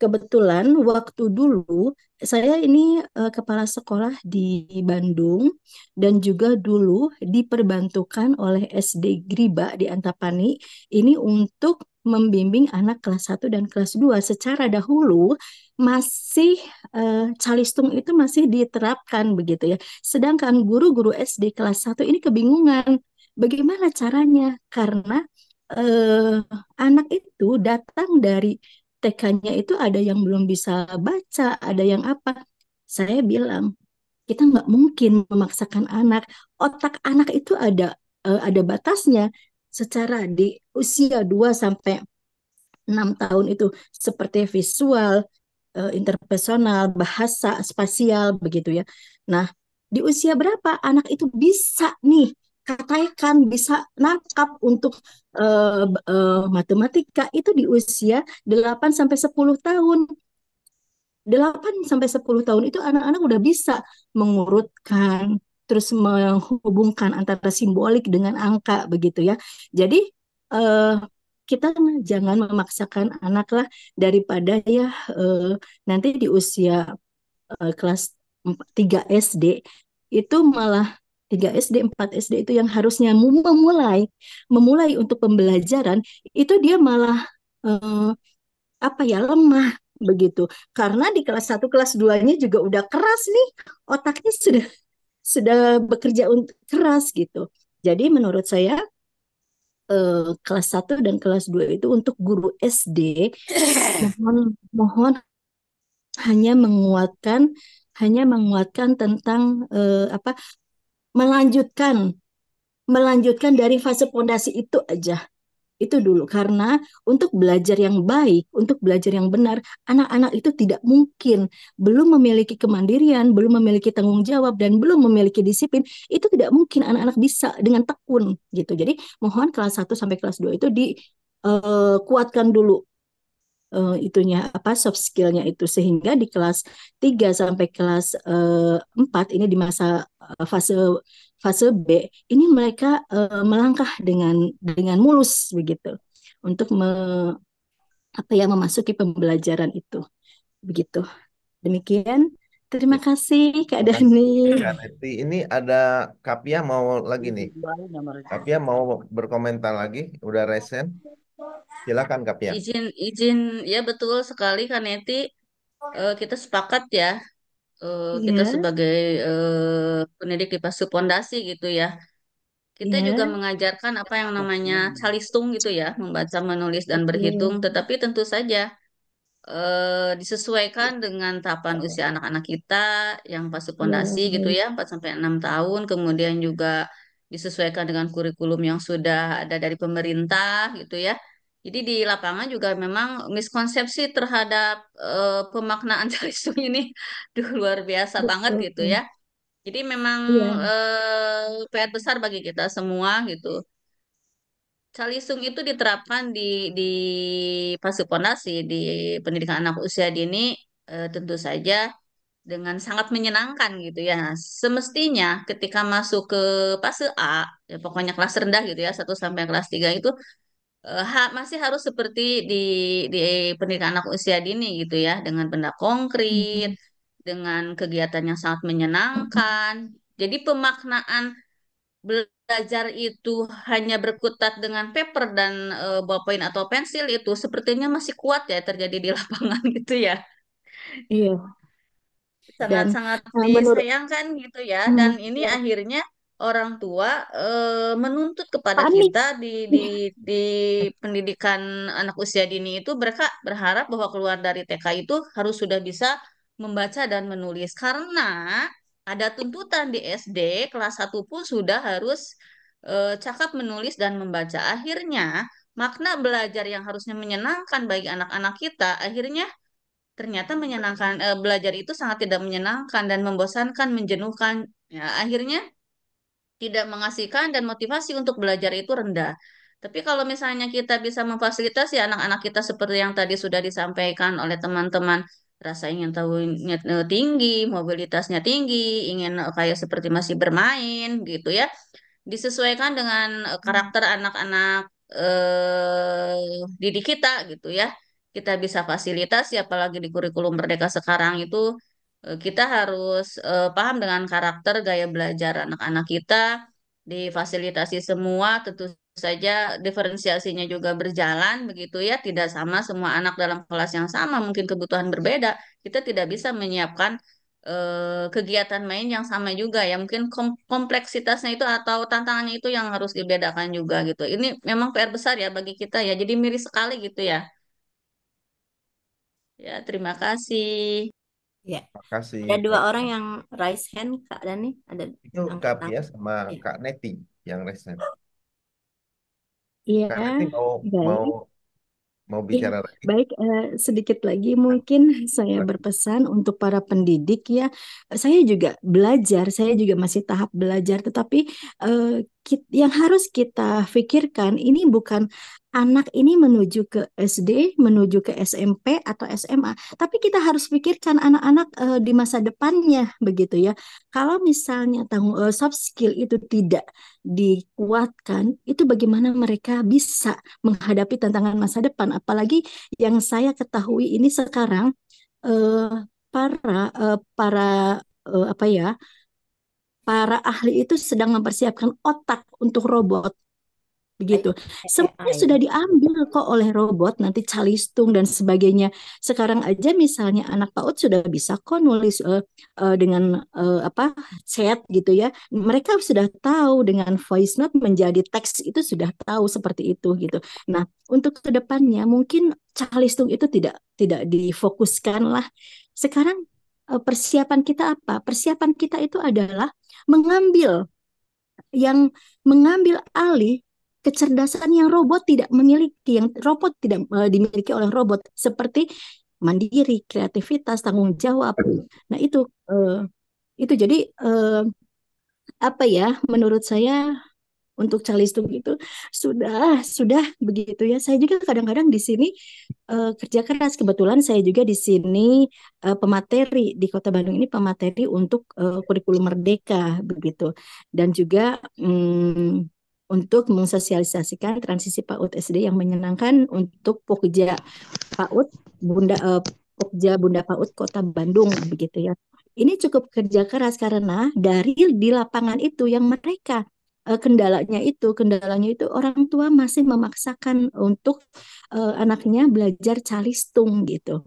kebetulan waktu dulu saya ini uh, kepala sekolah di Bandung dan juga dulu diperbantukan oleh SD Griba di Antapani ini untuk membimbing anak kelas 1 dan kelas 2 secara dahulu masih uh, calistung itu masih diterapkan begitu ya. Sedangkan guru-guru SD kelas 1 ini kebingungan bagaimana caranya karena uh, anak itu datang dari TK-nya itu ada yang belum bisa baca, ada yang apa. Saya bilang, kita nggak mungkin memaksakan anak. Otak anak itu ada uh, ada batasnya. Secara di usia 2 sampai 6 tahun itu seperti visual, uh, interpersonal, bahasa, spasial begitu ya. Nah, di usia berapa anak itu bisa nih katakan bisa nangkap untuk uh, uh, matematika itu di usia 8 sampai 10 tahun. 8 sampai 10 tahun itu anak-anak udah bisa mengurutkan terus menghubungkan antara simbolik dengan angka begitu ya. Jadi uh, kita jangan memaksakan anak lah daripada ya uh, nanti di usia uh, kelas 3 SD itu malah 3 SD, 4 SD itu yang harusnya memulai memulai untuk pembelajaran itu dia malah uh, apa ya lemah begitu. Karena di kelas 1 kelas 2-nya juga udah keras nih, otaknya sudah sudah bekerja untuk keras gitu. Jadi menurut saya eh, kelas 1 dan kelas 2 itu untuk guru SD mohon mohon hanya menguatkan hanya menguatkan tentang eh, apa melanjutkan melanjutkan dari fase pondasi itu aja itu dulu karena untuk belajar yang baik, untuk belajar yang benar, anak-anak itu tidak mungkin belum memiliki kemandirian, belum memiliki tanggung jawab dan belum memiliki disiplin, itu tidak mungkin anak-anak bisa dengan tekun gitu. Jadi mohon kelas 1 sampai kelas 2 itu dikuatkan uh, dulu uh, itunya apa soft skillnya itu. Sehingga di kelas 3 sampai kelas uh, 4 ini di masa uh, fase fase B ini mereka uh, melangkah dengan dengan mulus begitu untuk me, apa ya memasuki pembelajaran itu begitu. Demikian. Terima kasih Kak Dani. Ini ada Kapia mau lagi nih. Kapia mau berkomentar lagi? Udah resen silakan Kapia izin izin ya betul sekali Kaneti uh, kita sepakat ya. Uh, kita Iya, sebagai uh, pendidik di Pasu Pondasi gitu ya. Kita iya, juga mengajarkan apa yang namanya calistung gitu ya, membaca, menulis dan berhitung, betul. tetapi tentu saja uh, disesuaikan dengan tahapan usia anak-anak kita yang Pasu Iya, Pondasi gitu baik. ya, 4 sampai 6 tahun, kemudian juga disesuaikan dengan kurikulum yang sudah ada dari pemerintah gitu ya. Jadi di lapangan juga memang miskonsepsi terhadap eh, pemaknaan calistung ini duh, luar biasa banget gitu Betul. ya. Jadi memang Iya, eh, PR besar bagi kita semua gitu. Calistung itu diterapkan di di fase pondasi di pendidikan anak usia dini eh, tentu saja dengan sangat menyenangkan gitu ya. Nah, semestinya ketika masuk ke fase A, ya pokoknya kelas rendah gitu ya, satu sampai kelas 3 itu eh, ha- masih harus seperti di di pendidikan anak usia dini gitu ya, dengan benda konkret, iya. dengan kegiatan yang sangat menyenangkan. Jadi pemaknaan belajar itu hanya berkutat dengan paper dan ballpoint atau pensil itu sepertinya masih kuat ya terjadi di lapangan gitu ya. Iya. Dan sangat-sangat menurut disayangkan gitu ya. Dan hmm, ini ya, akhirnya orang tua eh, menuntut kepada panik. kita di di di pendidikan anak usia dini itu mereka berharap bahwa keluar dari TK itu harus sudah bisa membaca dan menulis. Karena ada tuntutan di SD kelas satu pun sudah harus eh, cakap menulis dan membaca. Akhirnya makna belajar yang harusnya menyenangkan bagi anak-anak kita akhirnya ternyata menyenangkan eh, belajar itu sangat tidak menyenangkan dan membosankan, menjenuhkan. Ya, akhirnya tidak mengasihkan dan motivasi untuk belajar itu rendah. Tapi kalau misalnya kita bisa memfasilitasi anak-anak kita seperti yang tadi sudah disampaikan oleh teman-teman, rasa ingin tahunya eh, tinggi, mobilitasnya tinggi, ingin eh, kayak seperti masih bermain gitu ya, disesuaikan dengan eh, karakter anak-anak eh, didik kita gitu ya. Kita bisa fasilitasi, apalagi di kurikulum Merdeka sekarang itu eh, kita harus eh, paham dengan karakter gaya belajar anak-anak kita, difasilitasi semua, tentu saja diferensiasinya juga berjalan begitu ya, tidak sama semua anak dalam kelas yang sama, mungkin kebutuhan berbeda. Kita tidak bisa menyiapkan eh, kegiatan main yang sama juga ya. Mungkin kom- kompleksitasnya itu atau tantangannya itu yang harus dibedakan juga gitu. Ini memang PR besar ya bagi kita ya. Jadi miris sekali gitu ya ya terima kasih Ya, Makasih ada dua orang yang raise hand, Kak Dani. Ada Itu Kak tangan. Pia sama Ya. Kak Neti yang resen. Iya, Kak Neti mau baik. mau mau Iya, bicara lagi. baik, eh, sedikit lagi mungkin saya berpesan untuk para pendidik ya, saya juga belajar, saya juga masih tahap belajar, tetapi eh, yang harus kita pikirkan ini bukan anak ini menuju ke SD, menuju ke SMP atau SMA, tapi kita harus pikirkan anak-anak eh, di masa depannya begitu ya. Kalau misalnya tanggung eh, soft skill itu tidak dikuatkan, itu bagaimana mereka bisa menghadapi tantangan masa depan. Apalagi yang saya ketahui ini sekarang eh, para eh, para eh, apa ya para ahli itu sedang mempersiapkan otak untuk robot begitu. Semuanya sudah diambil kok oleh robot, nanti calistung dan sebagainya. Sekarang aja misalnya anak PAUD sudah bisa kok nulis eh, eh, dengan eh, apa chat gitu ya. Mereka sudah tahu dengan voice note menjadi teks itu sudah tahu seperti itu gitu. Nah, untuk ke depannya mungkin calistung itu tidak tidak difokuskan lah. Sekarang persiapan kita apa? Persiapan kita itu adalah mengambil yang mengambil alih kecerdasan yang robot tidak memiliki, yang robot tidak uh, dimiliki oleh robot, seperti mandiri, kreativitas, tanggung jawab. Nah itu uh, itu jadi uh, apa ya? Menurut saya untuk calistung itu sudah sudah begitu ya. Saya juga kadang-kadang di sini uh, kerja keras. Kebetulan saya juga di sini uh, pemateri di Kota Bandung ini pemateri untuk uh, kurikulum merdeka begitu. Dan juga um, untuk mensosialisasikan transisi PAUD SD yang menyenangkan untuk Pokja PAUD Bunda uh, Pokja Bunda PAUD Kota Bandung begitu ya. Ini cukup kerja keras karena dari di lapangan itu yang mereka uh, kendalanya itu kendalanya itu orang tua masih memaksakan untuk uh, anaknya belajar calistung gitu.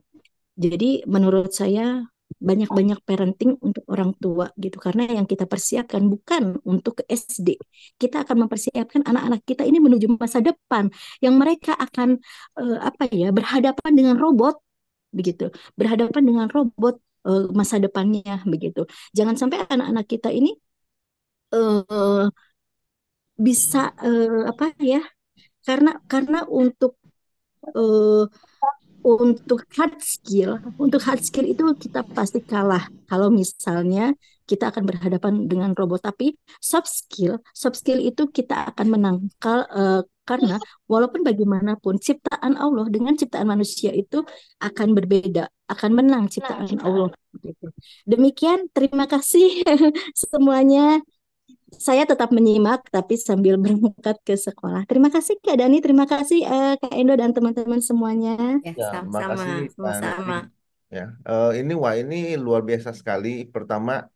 Jadi menurut saya banyak-banyak parenting untuk orang tua gitu. Karena yang kita persiapkan bukan untuk ke SD kita akan mempersiapkan anak-anak kita ini menuju masa depan yang mereka akan uh, apa ya berhadapan dengan robot begitu. Berhadapan dengan robot uh, masa depannya begitu. Jangan sampai anak-anak kita ini uh, bisa uh, apa ya karena karena untuk uh, untuk hard skill, untuk hard skill itu kita pasti kalah. Kalau misalnya kita akan berhadapan dengan robot, tapi soft skill, soft skill itu kita akan menang. Kal, uh, karena walaupun bagaimanapun ciptaan Allah dengan ciptaan manusia itu akan berbeda, akan menang ciptaan Allah. Demikian, terima kasih semuanya saya tetap menyimak tapi sambil berangkat ke sekolah. Terima kasih Kak Dani, terima kasih uh, Kak Endo dan teman-teman semuanya. Ya, Ya, sama-sama, sama-sama. Nanti. Ya, eh, ini wah ini luar biasa sekali. Pertama,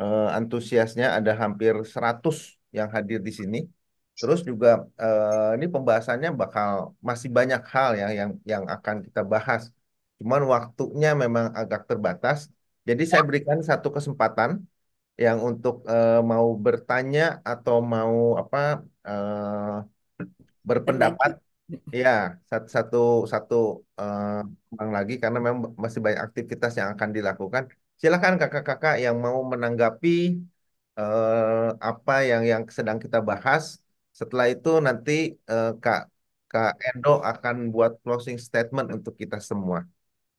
eh, antusiasnya ada hampir 100 yang hadir di sini. Terus juga eh, ini pembahasannya bakal masih banyak hal ya yang yang akan kita bahas. Cuman waktunya memang agak terbatas. Jadi saya berikan satu kesempatan yang untuk eh, mau bertanya atau mau apa eh, berpendapat ya satu satu satu eh, orang lagi karena memang masih banyak aktivitas yang akan dilakukan. Silakan kakak-kakak yang mau menanggapi eh, apa yang yang sedang kita bahas. Setelah itu nanti eh, kak kak Endo akan buat closing statement untuk kita semua.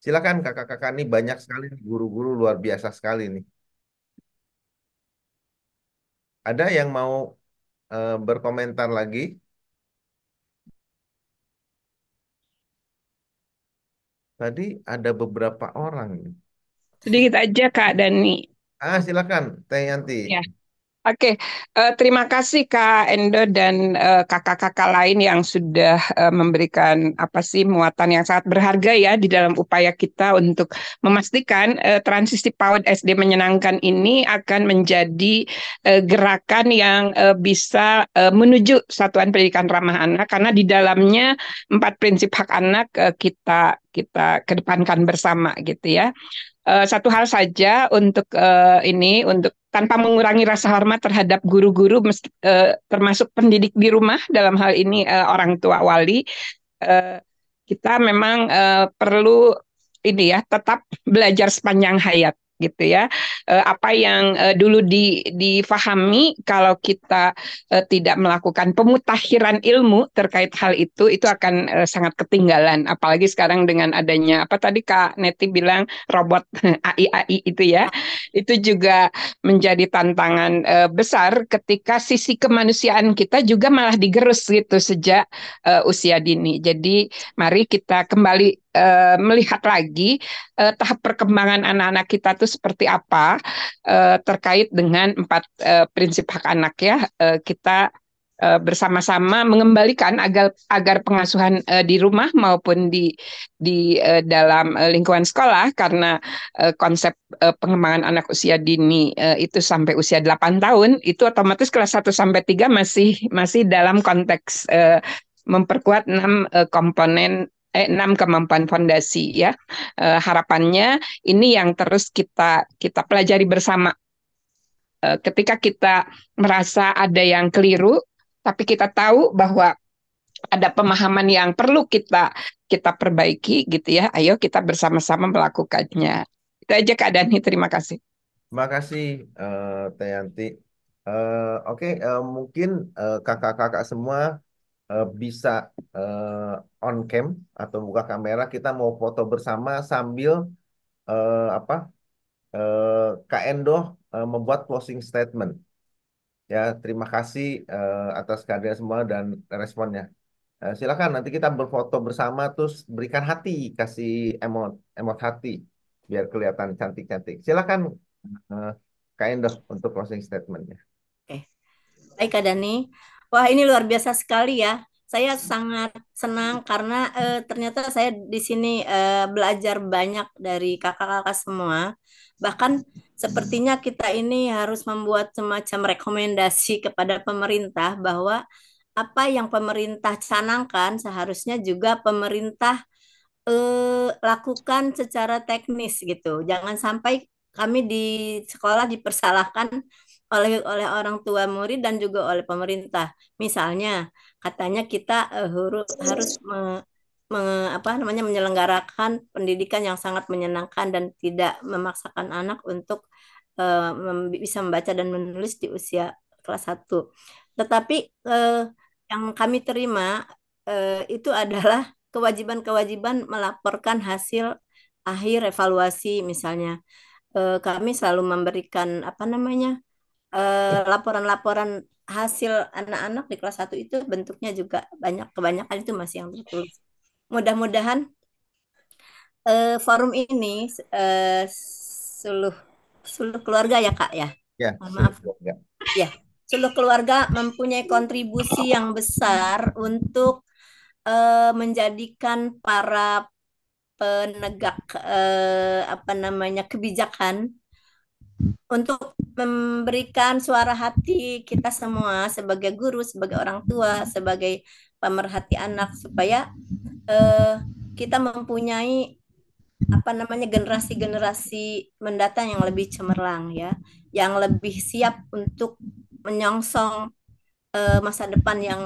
Silakan kakak-kakak ini banyak sekali guru-guru luar biasa sekali nih ada yang mau eh, berkomentar lagi Tadi ada beberapa orang. Sedikit aja Kak Dani. Ah, silakan, Teh Yanti. Ya. Oke, eh, terima kasih Kak Endo dan eh, kakak-kakak lain yang sudah eh, memberikan apa sih muatan yang sangat berharga ya di dalam upaya kita untuk memastikan eh, transisi PAUD SD menyenangkan ini akan menjadi eh, gerakan yang eh, bisa eh, menuju satuan pendidikan ramah anak. Karena di dalamnya empat prinsip hak anak eh, kita kita kedepankan bersama gitu ya. Uh, satu hal saja untuk uh, ini untuk tanpa mengurangi rasa hormat terhadap guru-guru uh, termasuk pendidik di rumah dalam hal ini uh, orang tua wali uh, kita memang uh, perlu ini ya tetap belajar sepanjang hayat gitu ya. Eh, apa yang eh, dulu di, difahami kalau kita eh, tidak melakukan pemutakhiran ilmu terkait hal itu itu akan sangat ketinggalan apalagi sekarang dengan adanya apa tadi Kak Neti bilang robot AI AI itu ya. Itu juga menjadi tantangan besar ketika sisi kemanusiaan kita juga malah digerus gitu sejak usia dini. Jadi mari kita kembali uh, melihat lagi uh, tahap perkembangan anak-anak kita itu seperti apa uh, terkait dengan empat uh, prinsip hak anak ya. Uh, kita bersama-sama mengembalikan agar agar pengasuhan uh, di rumah maupun di di uh, dalam lingkungan sekolah karena uh, konsep uh, pengembangan anak usia dini uh, itu sampai usia 8 tahun itu otomatis kelas 1 sampai 3 masih masih dalam konteks uh, memperkuat enam uh, komponen eh, enam kemampuan fondasi ya. Eh, harapannya ini yang terus kita kita pelajari bersama. Eh, ketika kita merasa ada yang keliru, tapi kita tahu bahwa ada pemahaman yang perlu kita kita perbaiki gitu ya. Ayo kita bersama-sama melakukannya. Itu aja Dani, terima kasih. Terima kasih uh. Uh, Oke, okay, uh, mungkin kakak-kakak uh, semua uh, bisa uh, on cam atau buka kamera kita mau foto bersama sambil uh, apa uh, Kak Endo uh, membuat closing statement. Ya, terima kasih uh, atas kehadiran semua dan responnya. Uh, silakan nanti kita berfoto bersama terus berikan hati, kasih emot emot hati biar kelihatan cantik-cantik. Silakan uh, Kak Endo untuk closing statementnya. Oke, baik Kak Dani. Wah, ini luar biasa sekali ya. Saya sangat senang karena uh, ternyata saya di sini uh, belajar banyak dari kakak-kakak semua. Bahkan sepertinya kita ini harus membuat semacam rekomendasi kepada pemerintah bahwa apa yang pemerintah canangkan seharusnya juga pemerintah uh, lakukan secara teknis gitu. Jangan sampai kami di sekolah dipersalahkan oleh oleh orang tua murid dan juga oleh pemerintah. Misalnya, katanya kita uh, harus me, me, apa namanya menyelenggarakan pendidikan yang sangat menyenangkan dan tidak memaksakan anak untuk uh, mem bisa membaca dan menulis di usia kelas 1. Tetapi uh, yang kami terima uh, itu adalah kewajiban-kewajiban melaporkan hasil akhir evaluasi misalnya. Kami selalu memberikan apa namanya? Eh, laporan-laporan hasil anak-anak di kelas 1 itu bentuknya juga banyak kebanyakan itu masih yang tertulis. Mudah-mudahan uh, forum ini uh, seluruh seluruh keluarga ya Kak ya. Ya, maaf. Keluarga. Ya, seluruh keluarga mempunyai kontribusi yang besar untuk uh, menjadikan para penegak uh, apa namanya kebijakan untuk memberikan suara hati kita semua sebagai guru, sebagai orang tua, sebagai pemerhati anak supaya uh, kita mempunyai apa namanya generasi-generasi mendatang yang lebih cemerlang ya, yang lebih siap untuk menyongsong uh, masa depan yang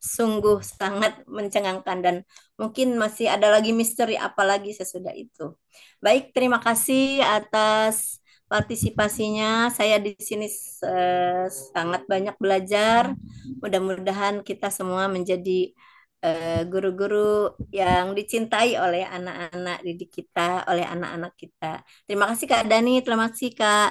sungguh sangat mencengangkan dan mungkin masih ada lagi misteri apalagi sesudah itu. Baik, terima kasih atas partisipasinya. Saya di sini uh, sangat banyak belajar. Mudah-mudahan kita semua menjadi eh, guru-guru uh, yang dicintai oleh anak-anak didik kita, oleh anak-anak kita. Terima kasih Kak Dani, terima kasih Kak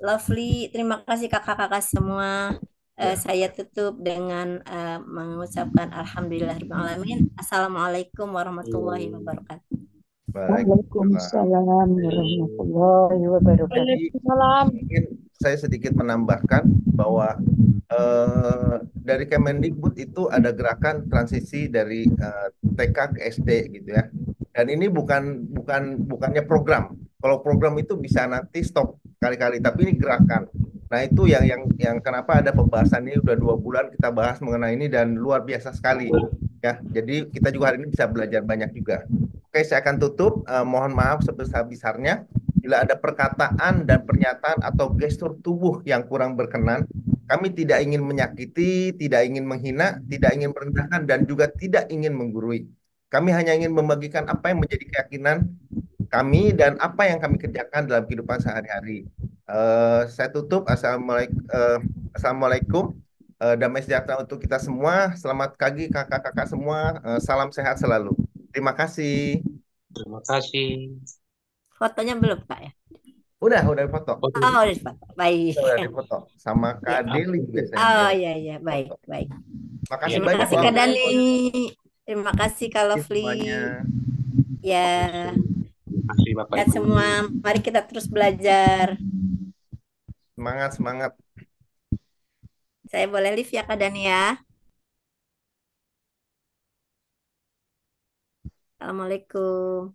Lovely, terima kasih kakak-kakak semua. Uh, saya tutup dengan uh, mengucapkan Alhamdulillahirrahmanirrahim. Assalamualaikum warahmatullahi wabarakatuh. Waalaikumsalam warahmatullahi wabarakatuh. Mungkin saya sedikit menambahkan bahwa eh, dari Kemendikbud itu ada gerakan transisi dari eh, TK ke SD gitu ya. Dan ini bukan bukan bukannya program. Kalau program itu bisa nanti stop kali-kali, tapi ini gerakan. Nah itu yang yang yang kenapa ada pembahasan ini udah dua bulan kita bahas mengenai ini dan luar biasa sekali ya. Jadi kita juga hari ini bisa belajar banyak juga. Oke, saya akan tutup. Uh, mohon maaf sebesar-besarnya bila ada perkataan dan pernyataan atau gestur tubuh yang kurang berkenan. Kami tidak ingin menyakiti, tidak ingin menghina, tidak ingin merendahkan, dan juga tidak ingin menggurui. Kami hanya ingin membagikan apa yang menjadi keyakinan kami dan apa yang kami kerjakan dalam kehidupan sehari-hari. Uh, saya tutup. Assalamualaikum, uh, Assalamualaikum. Damai sejahtera untuk kita semua. Selamat pagi kakak-kakak semua. Salam sehat selalu. Terima kasih. Terima kasih. Fotonya belum Kak ya? Udah, udah foto. Oh, udah difoto. Baik. Udah difoto. Sama Kak Ya. Deli biasanya. Oh iya iya baik baik. Makasih Terima banyak kasih. Kak. Terima kasih Kak Lovely. Ya. Terima kasih Bapak Ibu. semua, mari kita terus belajar. Semangat, semangat. Saya boleh live ya Kak Dani ya. Assalamualaikum.